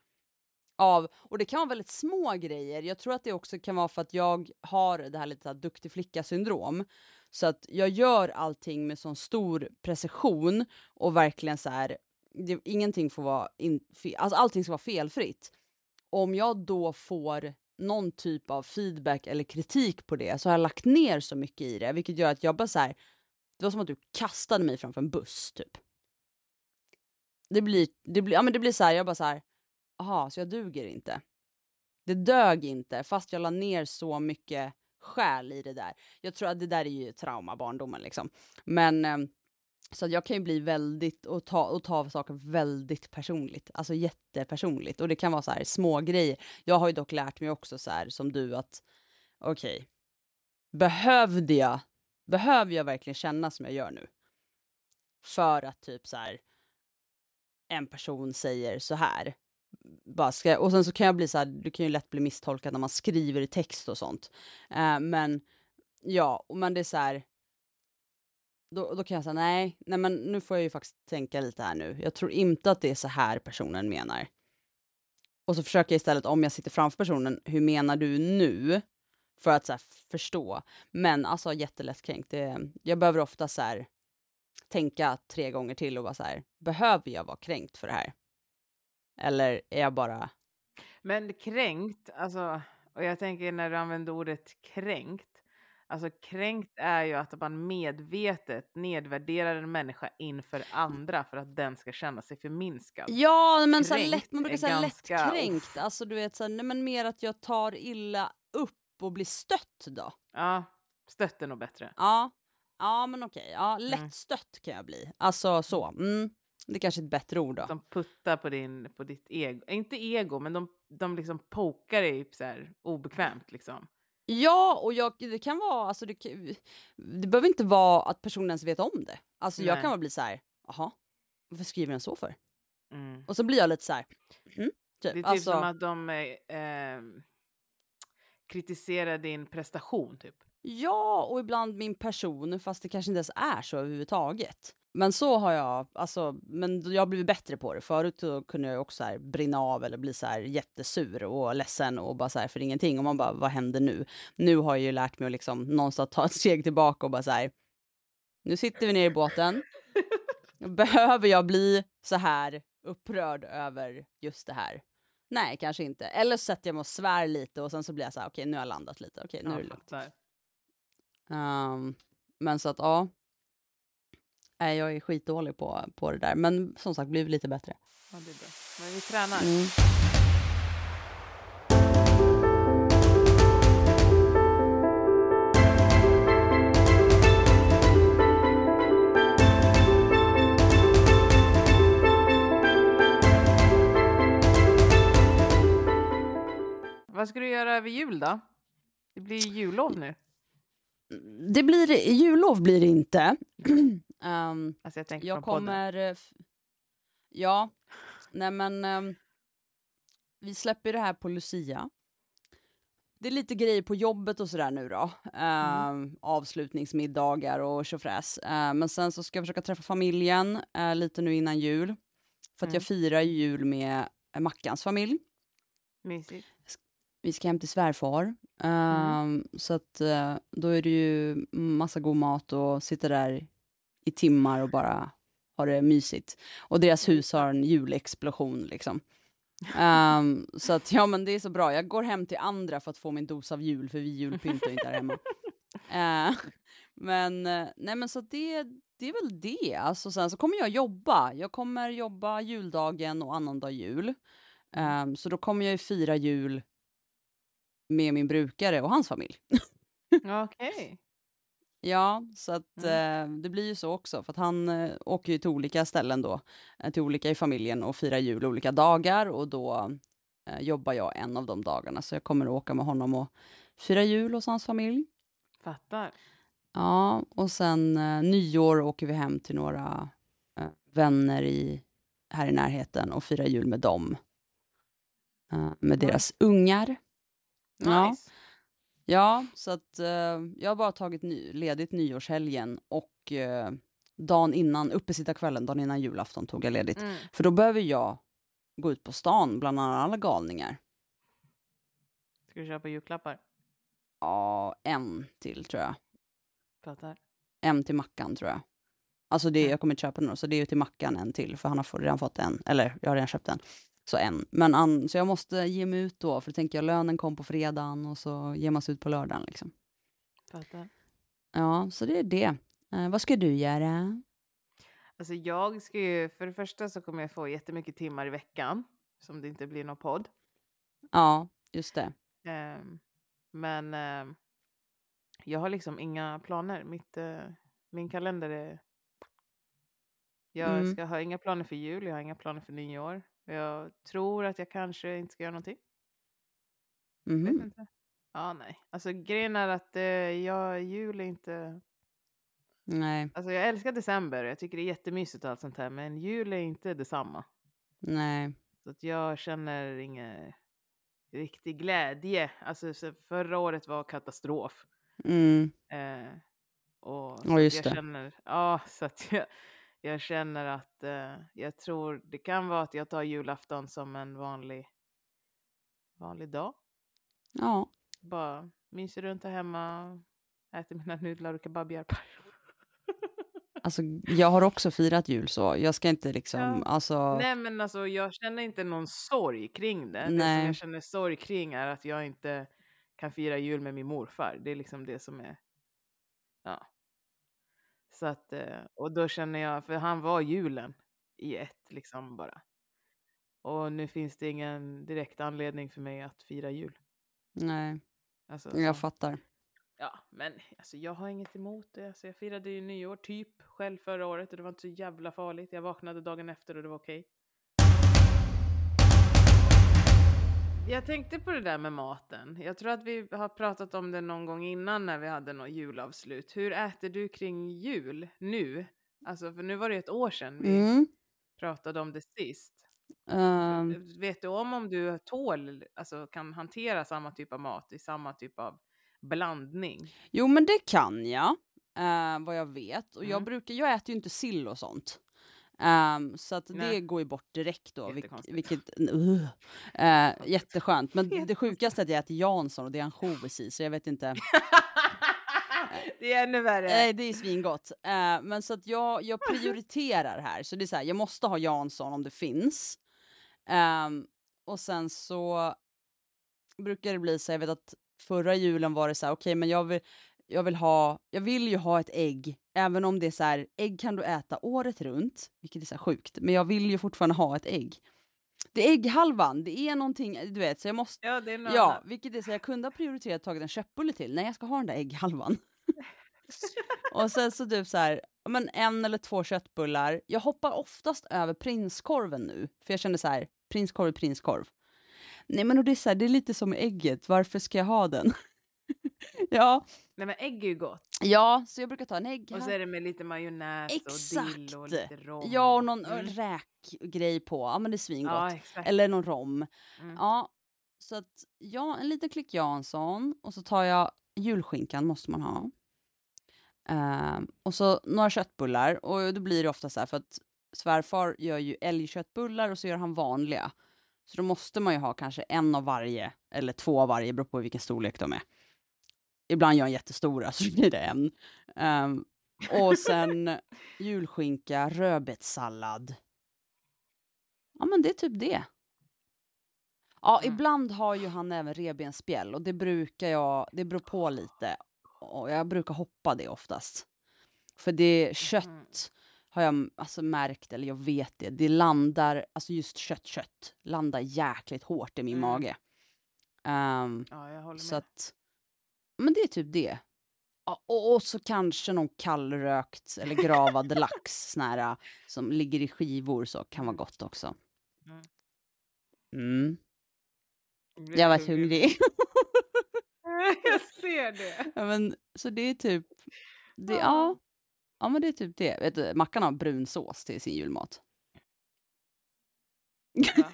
av, och det kan vara väldigt små grejer. Jag tror att det också kan vara för att jag har det här lite här duktig flicka syndrom. Så att jag gör allting med sån stor precision och verkligen så här, det, ingenting får vara, in, fe, alltså allting ska vara felfritt. Om jag då får någon typ av feedback eller kritik på det så har jag lagt ner så mycket i det, vilket gör att jag bara så här, det var som att du kastade mig framför en buss typ. Det blir, det blir, ja men det blir så här, jag bara så här, aha, så jag duger inte. Det dög inte, fast jag la ner så mycket själ i det där. Jag tror att det där är ju trauma, barndomen liksom. Men ehm, så jag kan ju bli väldigt, och ta, och ta saker väldigt personligt, alltså jättepersonligt. Och det kan vara så här små grejer. Jag har ju dock lärt mig också så här som du att, okej, okay, behövde jag, behöver jag verkligen känna som jag gör nu? För att typ så här, en person säger så här, bara ska, och sen så kan jag bli så här, du kan ju lätt bli misstolkad när man skriver i text och sånt. Eh, men ja, men det är så här, då, då kan jag säga nej, nej men nu får jag ju faktiskt tänka lite här nu. Jag tror inte att det är så här personen menar. Och så försöker jag istället, om jag sitter framför personen, hur menar du nu? För att så här, förstå. Men alltså jättelättkränkt. Det, jag behöver ofta så här, tänka tre gånger till och vara så här, behöver jag vara kränkt för det här? Eller är jag bara... Men kränkt, alltså, och jag tänker när du använder ordet kränkt, Alltså kränkt är ju att man medvetet nedvärderar en människa inför andra för att den ska känna sig förminskad. Ja, men så lätt, man brukar säga ganska... lättkränkt. Alltså du vet, så här, nej, men mer att jag tar illa upp och blir stött då. Ja, Stött är nog bättre. Ja, ja men okej. Ja, lättstött kan jag bli. Alltså så. Mm. Det är kanske är ett bättre ord då. De puttar på, din, på ditt ego. Inte ego, men de, de liksom pokar dig så här obekvämt liksom. Ja, och jag, det kan vara, alltså det, det behöver inte vara att personen ens vet om det. Alltså jag kan bara bli så här, jaha, varför skriver den så för? Mm. Och så blir jag lite så här, mm, Det är typ. typ Alltså, som att de eh, eh, kritiserar din prestation typ. Ja, och ibland min person, fast det kanske inte ens är så överhuvudtaget. Men så har jag, alltså, men jag har blivit bättre på det. Förut kunde jag också så här brinna av eller bli så här jättesur och ledsen och bara så här för ingenting. Och man bara, vad händer nu? Nu har jag ju lärt mig att liksom någonstans ta ett steg tillbaka och bara så här, nu sitter vi ner i båten. *laughs* Behöver jag bli så här upprörd över just det här? Nej, kanske inte. Eller så sätter jag mig och svär lite och sen så blir jag så här, okej, nu har jag landat lite. Okej, nu är det lugnt. Ehm, men så att ja. Nej, jag är skitdålig på, på det där. Men som sagt, blivit lite bättre. Ja, det är bra. Men vi tränar. Mm. Vad ska du göra över jul då? Det blir ju jullov nu. Det blir, jullov blir det inte. *clears throat* Ehm, Alltså jag tänker jag från podden. kommer... eh, Ja, nej men... ehm, vi släpper det här på Lucia. Det är lite grejer på jobbet och sådär nu då. Ehm, Avslutningsmiddagar och tjofräs. Uh, men sen så ska jag försöka träffa familjen eh, lite nu innan jul. För att Mm. jag firar ju jul med eh, Mackans familj. Mysigt. Vi ska hem till svärfar. Ehm, Så att då är det ju massa god mat och sitta där i timmar och bara ha det mysigt. Och deras hus har en julexplosion liksom. Ehm, så att ja men det är så bra. Jag går hem till andra för att få min dos av jul för vi julpyntar ju inte här hemma. *laughs* Eh, men eh, nej men så det, det är väl det. Alltså sen så kommer jag jobba. Jag kommer jobba juldagen och annandag jul. Ehm, så då kommer jag ju fira jul med min brukare och hans familj. Okej. Ja, så att eh, det blir ju så också, för att han eh, åker ju till olika ställen då, eh, till olika i familjen och firar jul olika dagar och då eh, jobbar jag en av de dagarna, så jag kommer att åka med honom och fira jul hos hans familj. Fattar. Ja, och sen eh, nyår åker vi hem till några eh, vänner i, här i närheten och firar jul med dem. Med deras ungar. Nice. Ja, så att eh, jag har bara tagit ny, ledigt nyårshelgen och eh, dagen innan, uppesittarkvällen, dagen innan julafton tog jag ledigt. Mm. För då behöver jag gå ut på stan bland alla galningar. Ska du köpa julklappar? Ja, en till tror jag. Fattar. En till Mackan tror jag. Alltså det, jag kommer inte köpa några, så det är ju till Mackan en till, för han har redan fått en. Eller jag har redan köpt en. Så en. Men an, så jag måste ge mig ut då, för tänker jag lönen kom på fredagen och så ger man sig ut på lördagen liksom. Fattar. Ja, så det är det. Eh, vad ska du göra? Alltså jag ska ju, för det första så kommer jag få jättemycket timmar i veckan. Som det inte blir någon podd. Ja, just det. Ehm, men ehm, jag har liksom inga planer. Mitt, eh, min kalender är... Jag Mm. ska ha inga planer för jul, jag har inga planer för nyår. Jag tror att jag kanske inte ska göra någonting. Vet Mhm. inte. Ja, nej. Alltså grejen är att eh, jag, jul är inte... Nej, Alltså jag älskar december, jag tycker det är jättemysigt och allt sånt här. Men jul är inte detsamma. nej. Så att jag känner ingen riktig glädje. Alltså så förra året var katastrof. Mm. Eh, och Ja, just jag det. känner, ja, så att jag, jag känner att eh, jag tror det kan vara att jag tar julafton som en vanlig, vanlig dag. Ja, Bara myser runt här hemma, äter mina nudlar och kebabhjälpar. *laughs* alltså jag har också firat jul så. Jag ska inte liksom, Ja. alltså. Nej men alltså jag känner inte någon sorg kring det. Det som Nej. jag känner sorg kring är att jag inte kan fira jul med min morfar. Det är liksom det som är, ja. Så att, eh, och då känner jag, för han var julen i ett liksom bara. Och nu finns det ingen direkt anledning för mig att fira jul. Nej, Alltså, jag så. fattar. Ja, men alltså, jag har inget emot det. Alltså, jag firade ju nyår typ själv förra året och det var inte så jävla farligt. Jag vaknade dagen efter och det var okej. Jag tänkte på det där med maten. Jag tror att vi har pratat om det någon gång innan när vi hade något julavslut. Hur äter du kring jul nu? Alltså, för nu var det ett år sedan vi Mm. pratade om det sist. Ehm, Vet du om om du tål, alltså kan hantera samma typ av mat i samma typ av blandning? jo men det kan jag, eh, vad jag vet. Och jag, Mm. brukar, jag äter ju inte sill och sånt. Ehm, så att det går ju bort direkt då. Vilket, uh, eh, *laughs* jätteskönt. Men det sjukaste är att jag äter Jansson och det är ansjovis i, så jag vet inte. *laughs* det är ännu värre. Nej, det är svingott. Eh, men så att jag, jag prioriterar här. Så det är så här, jag måste ha Jansson om det finns. Ehm, och sen så brukar det bli så, jag vet att förra julen var det så här, okej men jag vill, jag vill ha, jag vill ju ha ett ägg, även om det är så här, ägg kan du äta året runt, vilket är så sjukt, men jag vill ju fortfarande ha ett ägg. Det är ägghalvan, det är någonting, du vet, så jag måste, Ja, det är något ja, vilket är så jag kunde ha prioriterat tagit en köttbulle till, nej jag ska ha den där ägghalvan. *laughs* Och sen så typ så här, men en eller två köttbullar. Jag hoppar oftast över prinskorven nu, för jag känner så här, prinskorv är prinskorv. Nej men och det är så här, det är lite som ägget, varför ska jag ha den? *laughs* *laughs* ja, Nej men ägg är ju gott. ja, så jag brukar ta en ägg. Och så är det med lite majonnäs och dill och Exakt. lite rom. Ja, och någon Mm. räkgrej på, ja men det är svingott. Ja, exakt. Eller någon rom. Mm. Ja, så att ja, en liten klick Jansson och så tar jag julskinkan måste man ha. Ehm, och så några köttbullar och då blir det ofta så här för att svärfar gör ju älgköttbullar och så gör han vanliga. Så då måste man ju ha kanske en av varje eller två av varje, beror på vilken storlek de är. Ibland gör han jättestora så blir det en. Ehm, och sen julskinka, rödbetssallad. Ja men det är typ det. Ja, Mm. ibland har ju han även revbensspjäll och det brukar jag, det beror på lite. Och jag brukar hoppa det oftast. För det kött Mhm. har jag alltså märkt, eller jag vet det, det landar, alltså just kött, kött, landar jäkligt hårt i min Mm. mage. Ehm, Ja, jag håller så med. att, men det är typ det. Ja, och, och så kanske någon kallrökt eller gravad *laughs* lax sån här, som ligger i skivor så kan vara gott också. Mm. Mm. Jag var hungrig. *laughs* *laughs* jag ser det. ja, men, så det är typ, det, Ja. ja. ja men det är typ det. Vet du, Mackan har brunsås till sin julmat. Va?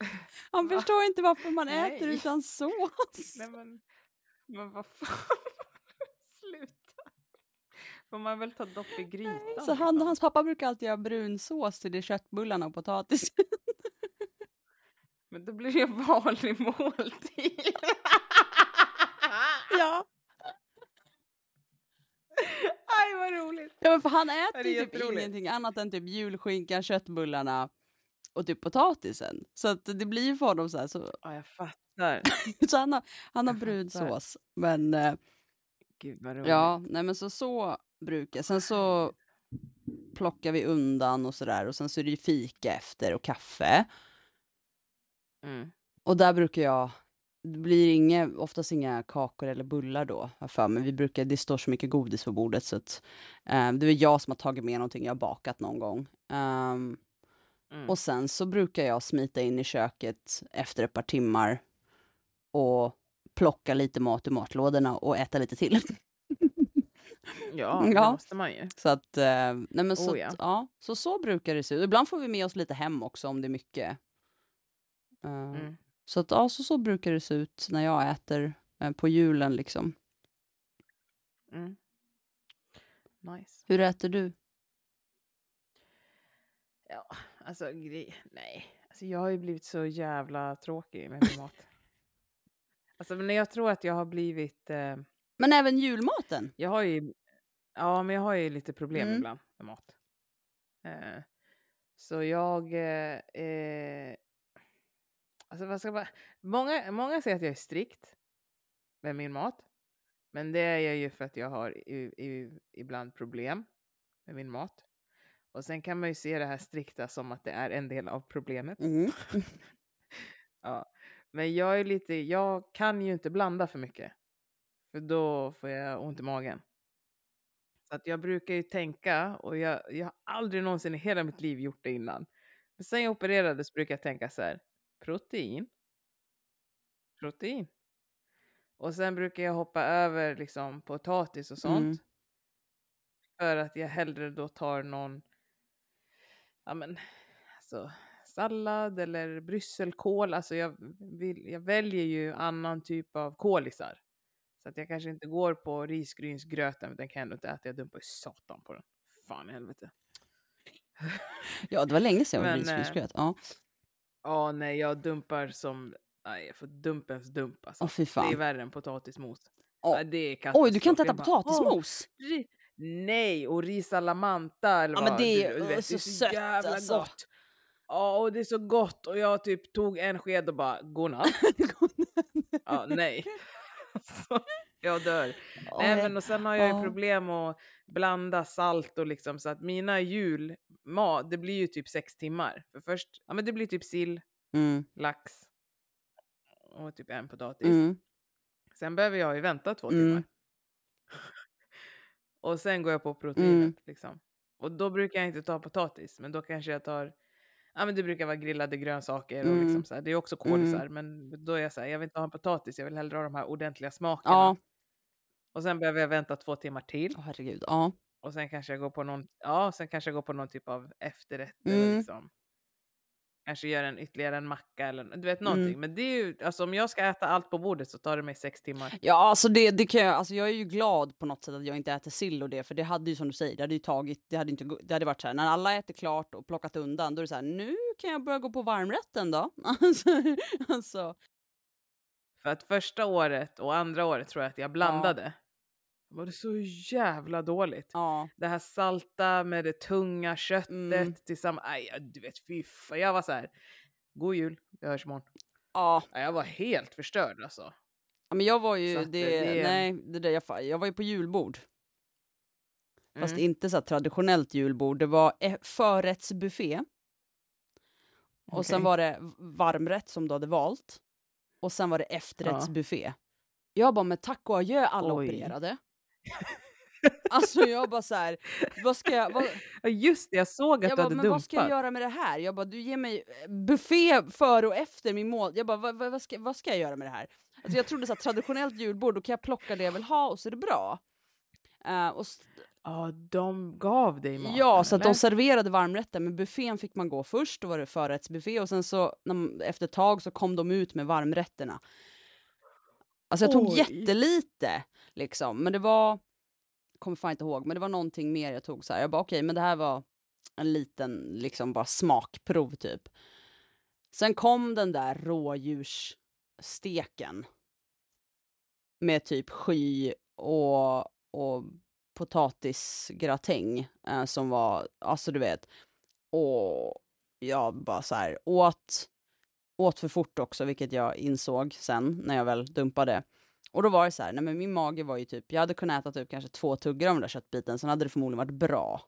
*laughs* Han förstår inte varför man Nej. äter utan sås. Nej men, men vad fan. *laughs* Sluta. Får man väl ta dopp i grytan? Så han, liksom? hans pappa brukar alltid göra brunsås till de köttbullarna och potatisen. *laughs* Men då blir det en vanlig måltid. ja. Aj vad roligt. ja, men för han det äter ju typ ingenting annat än typ julskinkan, köttbullarna och typ potatisen. Så att det blir ju för honom så här. Så, Ja jag fattar. *laughs* så han har, han har brunsås. Men eh, Gud vad roligt. ja, nej men så, så brukar Sen så plockar vi undan och sådär. Och sen så är det ju fika efter och kaffe. Mm. Och där brukar jag, det blir inga, oftast inga kakor eller bullar då, för mig. Vi brukar, det står så mycket godis på bordet så att eh, det är jag som har tagit med någonting jag har bakat någon gång. Ehm, Mm. och sen så brukar jag smita in i köket efter ett par timmar och plocka lite mat ur matlådorna och äta lite till. Ja, *laughs* det Ja. måste man ju. så att, eh, nej men så, Oh, ja. att, ja, så så brukar det se ut. Ibland får vi med oss lite hem också om det är mycket. Eh, Mm. Så att, ja, så, så brukar det se ut när jag äter eh, på julen liksom. Mm. Nice. Hur äter du? Ja, alltså grej, nej. Alltså jag har ju blivit så jävla tråkig med min mat. Alltså men jag tror att jag har blivit, eh, Men även julmaten? jag har ju, ja men jag har ju lite problem Mm. ibland med mat. Eh, så jag, eh, eh, alltså vad ska man, många, många säger att jag är strikt med min mat. Men det är jag ju för att jag har i, i, ibland problem med min mat. Och sen kan man ju se det här strikta som att det är en del av problemet. Mm. *laughs* Ja, Men jag är lite, jag kan ju inte blanda för mycket. För då får jag ont i magen. Så att jag brukar ju tänka, och jag, jag har aldrig någonsin i hela mitt liv gjort det innan. Men sen jag opererades brukar jag tänka så här, protein. Protein. Och sen brukar jag hoppa över liksom potatis och sånt. Mm. För att jag hellre då tar någon, ja men, alltså sallad eller brysselkål. Alltså jag, vill, jag väljer ju annan typ av kålisar. Så att jag kanske inte går på risgrynsgröten, den kan jag ändå inte äta. Jag dumpar ju satan på den. Fan i helvete. Ja, det var länge sedan jag Men, eh, risgrynsgröt. Ja, Ja, nej, jag dumpar som, nej, jag får dumpens dump alltså. Fy Det är värre än potatismos. Åh. Ja, det är Oj, du kan inte äta Jag bara, "Åh, potatismos? ri- Nej, och ris alla manta eller Ja, men vad. det är- du, du vet, så det är så sött, jävla alltså. gott. Ja, och det är så gott. Och jag typ tog en sked och bara, godnatt. *laughs* Ja, nej. *laughs* Alltså, jag dör. Ja, Nej, men och sen har jag ju ja. problem att blanda salt och liksom så att mina julmat, det blir ju typ sex timmar. För först, ja men det blir typ sill, Mm, lax och typ en potatis. mm, Sen behöver jag ju vänta två Mm. timmar. *laughs* och sen går jag på proteinet Mm. liksom. Och då brukar jag inte ta potatis, men då kanske jag tar Ja men det brukar vara grillade grönsaker och Mm. liksom så här. det är också kolisar men då är jag så här, jag vill inte ha en potatis, jag vill hellre ha de här ordentliga smakerna. Ja, Och sen behöver jag vänta två timmar till. Åh, herregud. Ja. Och sen kanske jag går på någon, ja, sen kanske jag går på någon typ av efterrätt Mm. liksom. Kanske gör en ytterligare en macka eller du vet någonting. Mm. Men det är ju, alltså om jag ska äta allt på bordet så tar det mig sex timmar. Ja, alltså det, det kan jag, alltså jag är ju glad på något sätt att jag inte äter sill och det, för det hade ju som du säger, det hade ju tagit, det hade inte, det hade varit så här, när alla äter klart och plockat undan, då är det så här, nu kan jag börja gå på varmrätten då. *laughs* Alltså, alltså För att första året och andra året tror jag att jag blandade. Det var det så jävla dåligt. ja, Det här salta med det tunga köttet Mm. tillsammans. Aj, du vet, fy fan. Jag var så här, god jul, vi hörs imorgon. ja, Ja, Jag var helt förstörd alltså. ja, men jag var ju, det, det- nej, det där, jag, jag var ju på julbord. Fast Mm. inte så traditionellt julbord, det var e- förrättsbuffé. Och sen Okej. var det varmrätt som du hade valt. Och sen var det efterrättsbuffé. Jag bara, men tack och adjö alla Oj. opererade. *laughs* alltså jag bara så här, vad ska jag, vad, just det, jag såg att jag du bara, hade men dumpat. vad ska jag göra med det här? Jag bara, du ger mig eh, buffé före och efter min mål. Jag bara, vad, vad, ska, vad ska jag göra med det här? Alltså jag trodde så här, traditionellt julbord, då kan jag plocka det jag vill ha och så är det bra. Eh, och Ja, de gav dig maten Ja, så de serverade varmrätten, men buffén fick man gå först, då var det förrättsbuffé och sen så när, efter ett tag så kom de ut med varmrätterna. Alltså jag tog Oj. jättelite liksom, men det var, kommer fan inte ihåg, men det var någonting mer jag tog så här. Jag bara okej, men det här var en liten liksom bara smakprov typ. Sen kom den där rådjurssteken med typ sky och, och potatisgratäng eh, som var, alltså du vet, och jag bara så här åt, åt för fort också, vilket jag insåg sen när jag väl dumpade. Och då var det så här, nej men min mage var ju typ, jag hade kunnat äta typ kanske två tuggar av den där köttbiten, sen hade det förmodligen varit bra.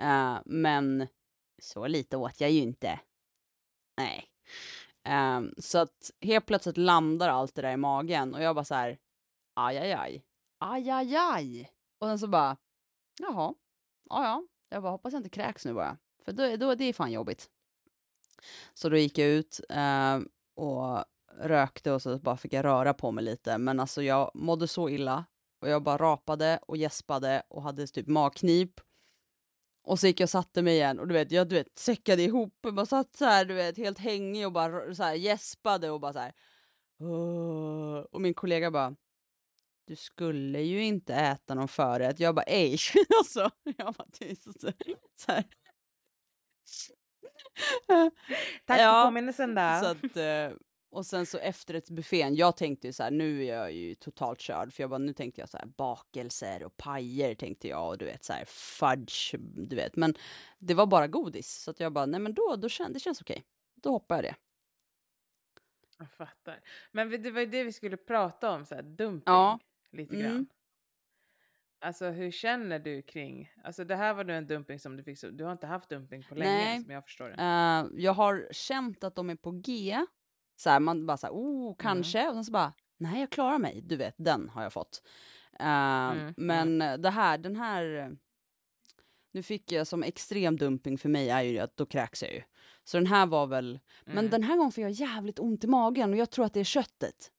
Uh, men så lite åt jag ju inte. Nej. Ehm, så att helt plötsligt landar allt det där i magen och jag bara så här, aj, aj, aj, aj, aj, aj. Och sen så bara, jaha, ja, ja. Jag bara hoppas jag inte kräks nu bara, för då, då det är fan jobbigt. Så då gick jag ut eh, och rökte och så bara fick jag röra på mig lite, men alltså jag mådde så illa och jag bara rapade och gäspade och hade typ magknip. Och så gick jag och satte mig igen och du vet, jag du vet, säckade ihop, jag bara satt så här, du vet, helt hängig och bara så här gäspade och bara så här. Och min kollega bara, du skulle ju inte äta någon förrätt. Jag bara, ej. *laughs* alltså, jag bara, så, *laughs* så här. *laughs* Tack Ja, för påminnelsen där. Så att, eh, och sen så efterrättsbuffén, jag tänkte ju så här, nu är jag ju totalt körd, för jag bara, nu tänkte jag så här, bakelser och pajer tänkte jag, och du vet så här, fudge, du vet, men det var bara godis, så att jag bara, nej men då, då kän, det känns okej, då hoppar jag det. Jag fattar. Men det var ju det vi skulle prata om, så här, dumping. Ja. Lite Mm. Alltså hur känner du kring, alltså det här var nu en dumping som du fick, du har inte haft dumping på länge Nej. som jag förstår det. Eh, jag har känt att de är på G Så här, man bara så här, oh, kanske. Och sen så bara, nej jag klarar mig. Du vet, den har jag fått. Uh, Mm, men det här, den här, nu fick jag som extrem dumping för mig är ju att då kräks jag ju. Så den här var väl, men Mm. den här gången får jag jävligt ont i magen och jag tror att det är köttet.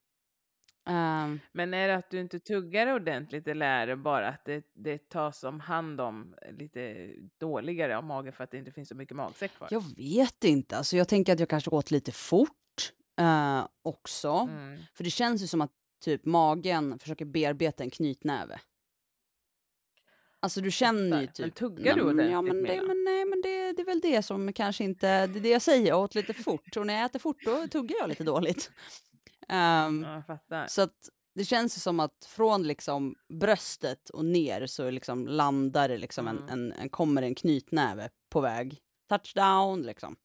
Ehm, Men är det att du inte tuggar ordentligt eller är det bara att det, det tas om hand om lite dåligare av magen för att det inte finns så mycket magsäck kvar? jag vet inte, alltså jag tänker att jag kanske åt lite fort eh, också. Mm. För det känns ju som att typ magen försöker bearbeta en knytnäve. Alltså du känner ju Fattar. Men typ... tuggar du men- ja, ordentligt men det, men Nej men det, det är väl det som kanske inte, det är det jag säger, jag åt lite fort. Och när jag äter fort då tuggar jag lite dåligt. Ehm, Ja. Så att det känns som att från liksom bröstet och ner så liksom landar det liksom en, Mm. en, en, kommer en knytnäve på väg. Touchdown liksom.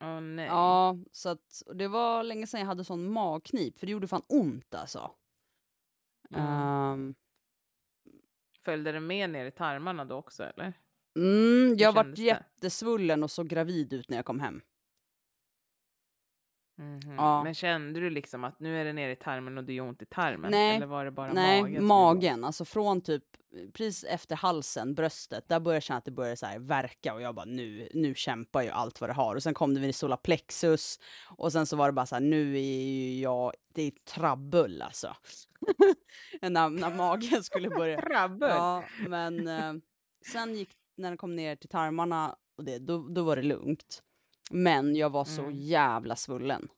Åh nej. Ja, så att det var länge sedan jag hade sån magknip för det gjorde fan ont alltså. Mm. Ehm, Följde det med ner i tarmarna då också eller? mm, jag vart jättesvullen och så gravid ut när jag kom hem. Mhm. Ja. Men kände du liksom att nu är det nere i tarmen och det gör ont i tarmen? Nej, Eller var det bara Nej, magen? magen. Alltså från typ precis efter halsen, bröstet, där började jag känna att det började så här verka och jag bara nu, nu kämpar ju allt vad det har. Och sen kom det vid solar plexus och sen så var det bara så här nu är ju jag, det är trabbel alltså. *laughs* när, när magen skulle börja. *laughs* Trabbel? Ja, men eh, sen gick, när den kom ner till tarmarna och det, då, då var det lugnt. Men jag var så Mm. jävla svullen.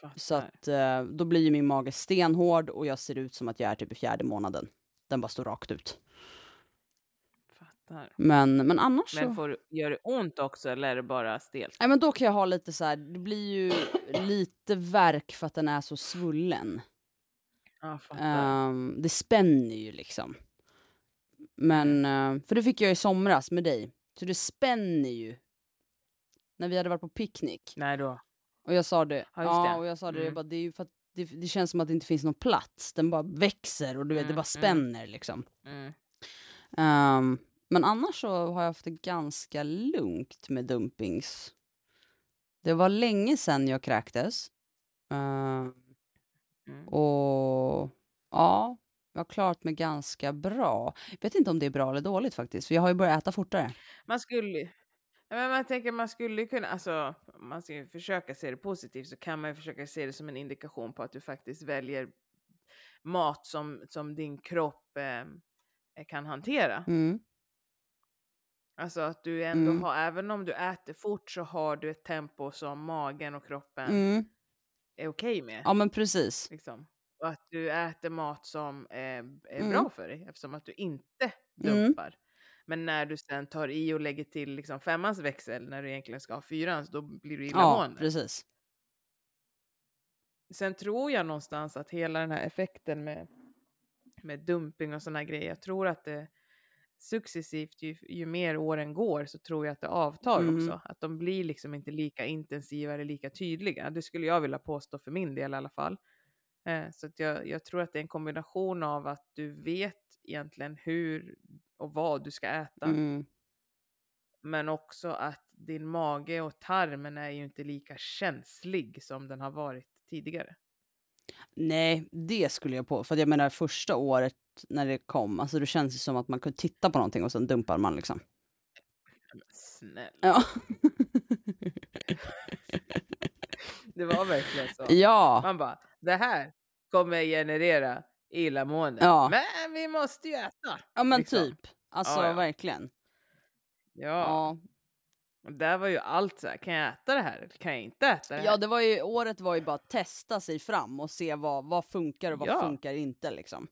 Fattar. så att eh, då blir ju min mage stenhård och jag ser ut som att jag är typ i fjärde månaden. Den bara står rakt ut. fattar. Men, men annars Men så... får, du- gör det ont också eller är det bara stelt? Nej men då kan jag ha lite så här, det blir ju lite verk för att den är så svullen. Ehm, det spänner ju liksom. Men, eh, för det fick jag i somras med dig. Så det spänner ju. När vi hade varit på picknick. Nej då. Och jag sa det, Ja, ja, och jag sa det, jag Mm. bara, det är ju för att det, det känns som att det inte finns någon plats. Den bara växer och du vet, det Mm, bara mm. spänner liksom. Mm. Ehm, men annars så har jag haft det ganska lugnt med dumpings. Det var länge sedan jag kräktes. Mm. och ja, jag har klarat mig ganska bra. Vet inte om det är bra eller dåligt faktiskt, för jag har ju börjat äta fortare. Man skulle men man tänker man skulle kunna, alltså om man ska försöka se det positivt så kan man ju försöka se det som en indikation på att du faktiskt väljer mat som, som din kropp eh, kan hantera. Mm. Alltså att du ändå Mm. har, även om du äter fort så har du ett tempo som magen och kroppen Mm. är okej med. Ja men precis. Liksom. Och att du äter mat som är, är Mm. bra för dig eftersom att du inte Mm. dumpar. Men när du sen tar i och lägger till liksom femmans växel när du egentligen ska ha fyrans, då blir du Ja, illamående. precis. sen tror jag någonstans att hela den här effekten med, med dumping och sådana grejer, jag tror att det successivt, ju, ju mer åren går, så tror jag att det avtar Mm. också. Att de blir liksom inte lika intensiva eller lika tydliga. Det skulle jag vilja påstå för min del i alla fall. Eh, så att jag, jag tror att det är en kombination av att du vet egentligen hur och vad du ska äta. Mm. Men också att din mage och tarmen är ju inte lika känslig som den har varit tidigare. Nej, det skulle jag på. För jag menar första året när det kom, alltså det känns det som att man kunde titta på någonting och sen dumpar man liksom. Men snälla. Ja. *laughs* Det var verkligen så. ja. Man bara, det här kommer generera illamående. Ja. Men vi måste ju äta. Ja men liksom. typ. Alltså Ja, ja. verkligen. Ja. Ja. Där var ju allt så här, kan jag äta det här eller kan jag inte äta det här? ja, det var ju, året var ju bara att testa sig fram och se vad, vad funkar och vad Ja. funkar inte liksom.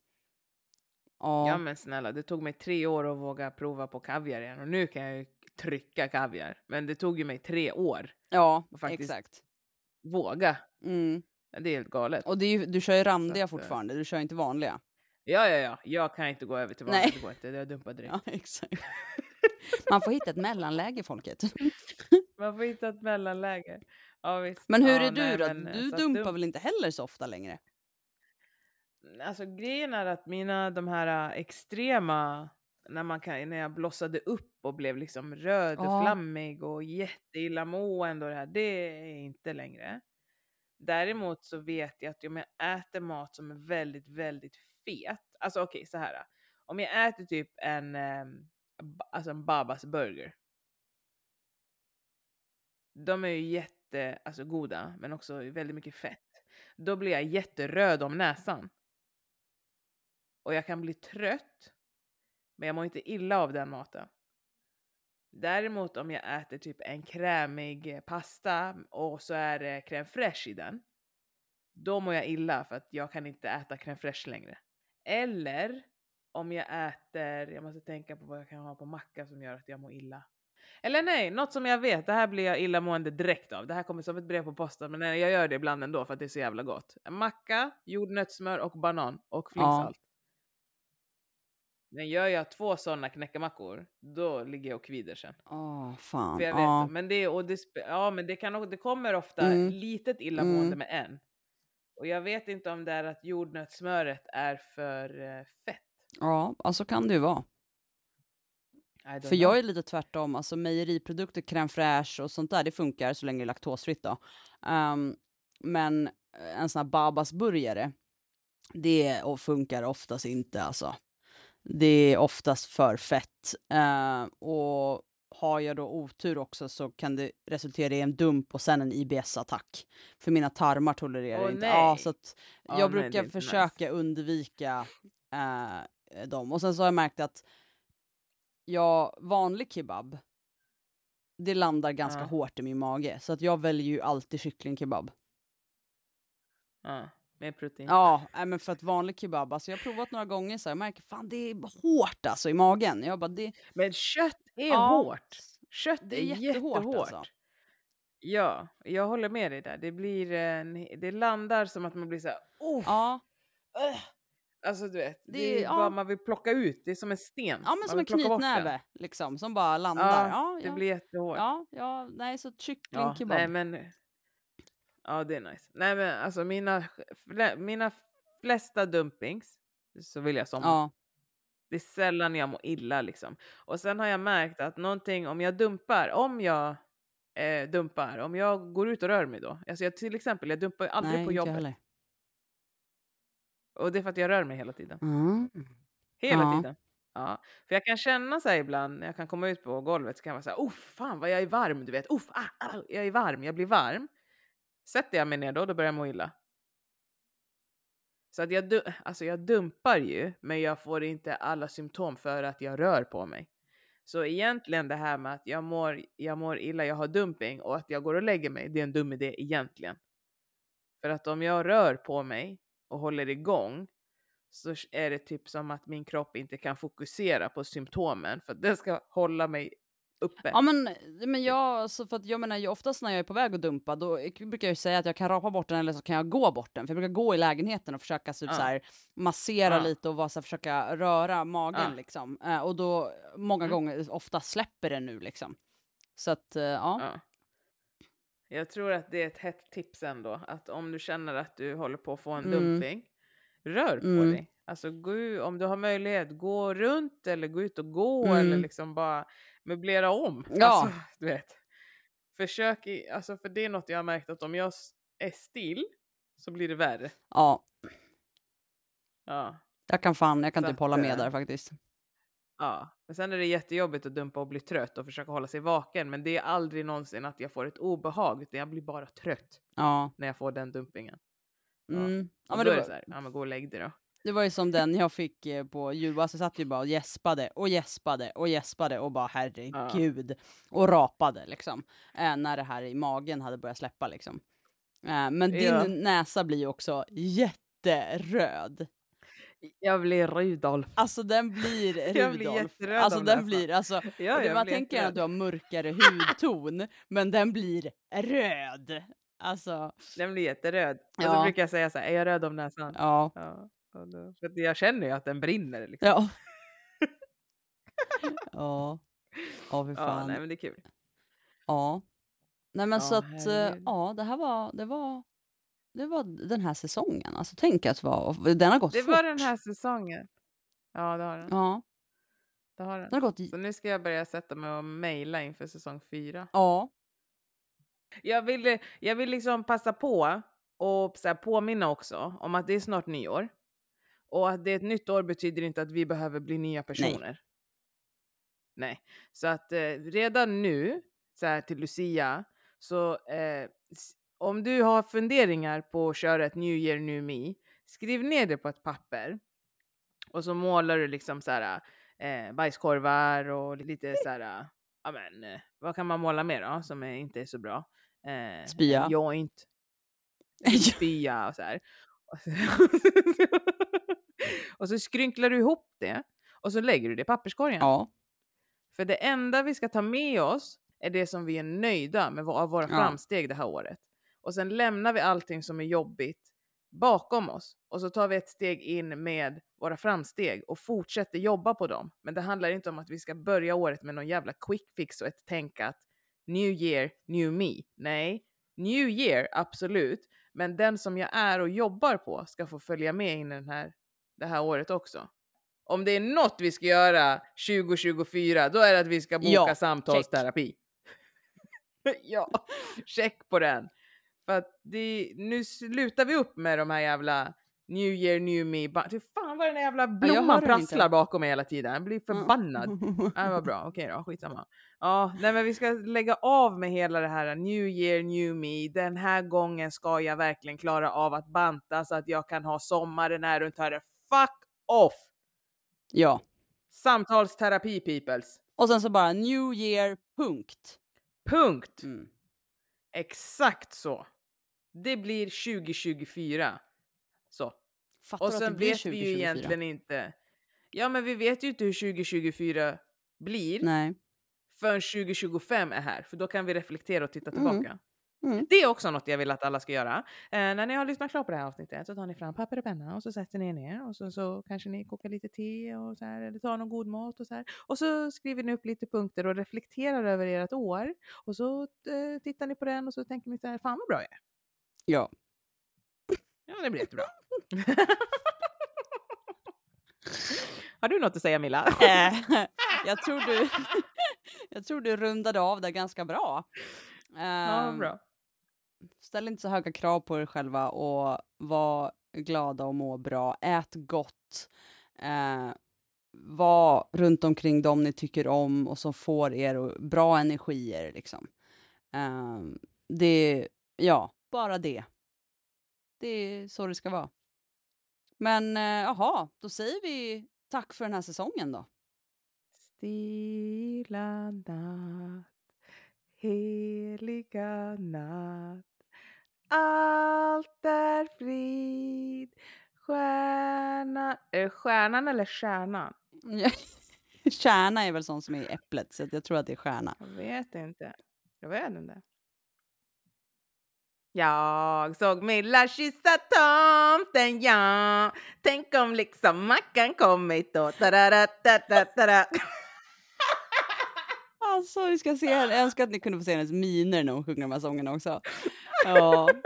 Ja. Ja men snälla, det tog mig tre år att våga prova på kaviar igen och nu kan jag ju trycka kaviar. Men det tog ju mig tre år ja, faktiskt- exakt. Våga. Mm. Det är helt galet. Och ju, du kör ju randiga att, eh, fortfarande, du kör inte vanliga. Ja, ja, ja. Jag kan inte gå över till Nej. vanligt. Det går inte. Jag dumpar direkt. Ja, *laughs* exakt. Man får hitta ett mellanläge folket. *laughs* Man får hitta ett mellanläge. Ja, visst. Men hur ja, är du nej, då? men, eh, du dumpar dum- väl inte heller så ofta längre? Alltså grejen är att mina de här äh, extrema när, man kan, när jag blossade upp och blev liksom röd och Ja. flammig och jätteillamående och det här, det är inte längre. Däremot så vet jag att om jag äter mat som är väldigt, väldigt fet, alltså okej så här. Om jag äter typ en, ehm, alltså en Babas burger. De är ju jätte, alltså goda, men också väldigt mycket fett. Då blir jag jätteröd om näsan. Och jag kan bli trött, men jag mår inte illa av den maten. Däremot om jag äter typ en krämig pasta och så är det crème fraîche i den. Då mår jag illa för att jag kan inte äta crème fraîche längre. Eller om jag äter, jag måste tänka på vad jag kan ha på macka som gör att jag mår illa. Eller nej, något som jag vet, det här blir jag illamående direkt av. Det här kommer som ett brev på posten, men nej, jag gör det ibland ändå för att det är så jävla gott. En macka, jordnötssmör och banan och flingsalt. Men gör jag två sådana knäckemackor, då ligger jag och kvider sen. Åh, fan. För jag vet, ja. men det, och det, spe- ja, men det, kan, det kommer ofta Mm. litet illamående Mm. med en. Och jag vet inte om det är att jordnötssmöret är för eh, fett. ja, alltså kan det ju vara. För jag know. är lite tvärtom, alltså mejeriprodukter, crème fraîche och sånt där, det funkar så länge det är laktosfritt då. Ehm, men en sån här Babas burgare, det funkar oftast inte alltså. Det är oftast för fett. Ehm, och har jag då otur också så kan det resultera i en dump och sen en IBS-attack. För mina tarmar tolererar Åh, inte. Ja, nej. så Ja, jag nej, det är brukar nice. försöka undvika eh, dem. Och sen så har jag märkt att ja, vanlig kebab, det landar ganska Ja. hårt i min mage. Så att jag väljer ju alltid kycklingkebab. Ja, med protein. Ja, nej, men för att vanlig kebab, alltså jag har provat några gånger så här, jag märker fan det är hårt alltså i magen. Jag bara det, Men kött är ja, hårt. Kött det är är jättehårt, jättehårt. alltså. Ja, jag håller med dig där. Det blir en, det landar som att man blir så här, oh, Ja, Alltså du vet, det, Det- är ja. bara man vill plocka ut, det är som en sten. ja men man som en knytnäve liksom som bara landar. Ja, Ja, det ja, blir jättehårt. ja, ja, nej så Ja, kycklingkebab. nej men... Ja, det är nice. Nej men alltså mina, mina flesta dumpings så vill jag somna. Ja, Det är sällan jag mår illa liksom. Och sen har jag märkt att någonting, om jag dumpar, om jag eh, dumpar, om jag går ut och rör mig då. Alltså jag, till exempel, jag dumpar aldrig nej på jobbet. heller. Och det är för att jag rör mig hela tiden. Mm. Hela Ja. tiden. Ja. För jag kan känna så ibland, när jag kan komma ut på golvet så kan jag vara så här, oh fan vad jag är varm, du vet. Oh, ah, ah, jag är varm, jag blir varm. Sätter jag mig ner då, då börjar jag må illa. Så att jag, alltså jag dumpar ju, men jag får inte alla symptom för att jag rör på mig. Så egentligen det här med att jag mår, jag mår illa, jag har dumping och att jag går och lägger mig, det är en dum idé egentligen. För att om jag rör på mig och håller igång så är det typ som att min kropp inte kan fokusera på symptomen för att den ska hålla mig uppe. Ja men, men jag, alltså för att jag menar ju oftast när jag är på väg att dumpa då brukar jag säga att jag kan rapa bort den eller så kan jag gå bort den. För jag brukar gå i lägenheten och försöka typ Ja. så här, massera Ja. lite och vara så här, försöka röra magen Ja. liksom. Eh, och då många Mm. gånger, ofta släpper det nu liksom. Så att eh, ja. Ja. Jag tror att det är ett hett tips ändå, att om du känner att du håller på att få en Mm. dumping, rör på Mm. dig. Alltså gå, om du har möjlighet, gå runt eller gå ut och gå eller Mm. liksom bara möblera om. Ja. Alltså, du vet. Försök, i, alltså för det är något jag har märkt att om jag är still så blir det värre. ja, Ja. jag kan fan, jag kan Så typ hålla med eh, där faktiskt. Ja, men sen är det jättejobbigt att dumpa och bli trött och försöka hålla sig vaken. Men det är aldrig någonsin att jag får ett obehag, utan jag blir bara trött Ja. när jag får den dumpingen. Ja. Mm. Ja, men då det, är det så här, ja men gå och lägg dig då. Det var ju som den jag fick eh, på julbasen, jag satt ju bara och gäspade och gäspade och gäspade och bara herregud. Och rapade liksom. Eh, när det här i magen hade börjat släppa liksom. Eh, men din Ja. näsa blir ju också jätteröd. Jag blir Rudolf. Alltså den blir *laughs* Jag blir Rudolf. jätteröd alltså den näsan. blir, alltså, Ja, det, man blir tänker att jätteröd. du har mörkare hudton, men den blir röd. Alltså, Den blir jätteröd. Och så Ja. brukar jag säga så här, är jag röd om näsan? ja. Ja. För att jag känner ju att den brinner liksom. Ja. *laughs* ja. Ja, Ja, fan. nej men det är kul. Ja. Nej men så Ja, att, eh, herregud. ja det här var, det var, det var den här säsongen. Alltså tänk att vara, den har gått Det fort. var den här säsongen. Ja, det har den. Ja. inte ha den. Den har gått. Så nu ska jag börja sätta mig och mejla inför säsong fyra. Ja. Jag vill, jag vill liksom passa på och så här, påminna också om att det är snart nyår. Och att det är ett nytt år betyder inte att vi behöver bli nya personer. Nej. Så att eh, redan nu, så här till Lucia, så eh, om du har funderingar på att köra ett New Year New Me, skriv ner det på ett papper. Och så målar du liksom så här eh, bajskorvar och lite så här, ja men eh, vad kan man måla mer då som är, inte är så bra? Eh, Spya. Joint, *laughs* spya och så här. *laughs* Och så, skrynklar du ihop det och så lägger du det i papperskorgen. ja. För det enda vi ska ta med oss är det som vi är nöjda med av våra Ja. framsteg det här året. Och sen lämnar vi allting som är jobbigt bakom oss och så tar vi ett steg in med våra framsteg och fortsätter jobba på dem. Men det handlar inte om att vi ska börja året med någon jävla quick fix och ett tänk att new year, new me. Nej, new year absolut, men den som jag är och jobbar på ska få följa med in i den här, det här året också. Om det är något vi ska göra 2024, då är det att vi ska boka Ja, samtalsterapi. *laughs* ja, check på den. För att det, nu slutar vi upp med de här jävla New year, new me. Fy fan vad den där jävla blomman den prasslar bakom mig hela tiden. Jag blir förbannad. Ja, *laughs* vad bra, okej då, skitsamma. Ja, nej men vi ska lägga av med hela det här new year, new me. Den här gången ska jag verkligen klara av att banta så att jag kan ha sommaren här runt hörnet. Fuck off! ja. Samtalsterapi peoples. Och sen så bara new year, punkt. Punkt! Mm. Exakt så. Det blir 2024. Så. Fattar Och sen vet vi ju 2024? egentligen inte. Ja, men vi vet ju inte hur 2024 blir Nej. förrän 2025 är här, för då kan vi reflektera och titta Mm. tillbaka. Mm. Det är också något jag vill att alla ska göra. Eh, när ni har lyssnat klart på det här avsnittet så tar ni fram papper och penna och så sätter ni er ner och så, så kanske ni kokar lite te och så här, eller tar någon god mat och så här. Och så skriver ni upp lite punkter och reflekterar över ert år. Och så eh, tittar ni på den och så tänker ni så här, fan vad bra jag är. Ja. Ja, det blir jättebra. *laughs* har du något att säga Milla? *laughs* Eh, jag, tror du, *laughs* jag tror du rundade av det ganska bra. ja, Ehm, bra. Ställ inte så höga krav på er själva och var glada och må bra. Ät gott. Eh, var runt omkring dem ni tycker om och som får er bra energier. Liksom. Eh, det, ja, bara det. Det är så det ska vara. Men eh, jaha, då säger vi tack för den här säsongen då. Stilla natt, heliga natt allt är frid Stjärna, är det stjärnan eller stjärnan? Kärna *laughs* är väl sånt som är i äpplet, så jag tror att det är stjärna. Jag vet inte. Jag vet inte. Jag såg Milla kyssa tomten, ja. Tänk om liksom Mackan kommit då. Ta-da-da-da-da-da. Alltså, vi ska se. Jag önskar att ni kunde få se hennes miner när hon sjunger de här sångerna också. Ja. *laughs*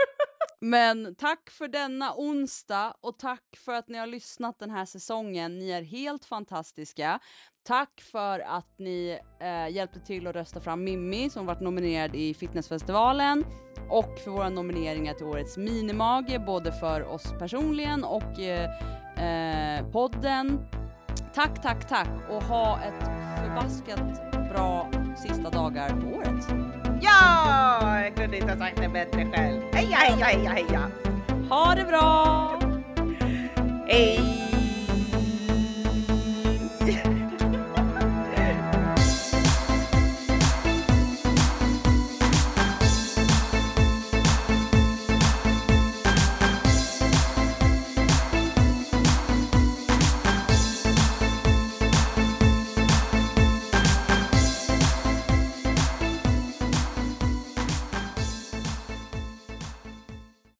Men tack för denna onsdag och tack för att ni har lyssnat den här säsongen. Ni är helt fantastiska. Tack för att ni eh, hjälpte till att rösta fram Mimmi som varit nominerad i Fitnessfestivalen och för våra nomineringar till årets minimage, både för oss personligen och eh, eh, podden. Tack, tack, tack och ha ett förbaskat bra sista dagar på året. Ja, jag kunde inte ha sagt det bättre själv. Heja, heja, heja, heja. Ha det bra! Hej!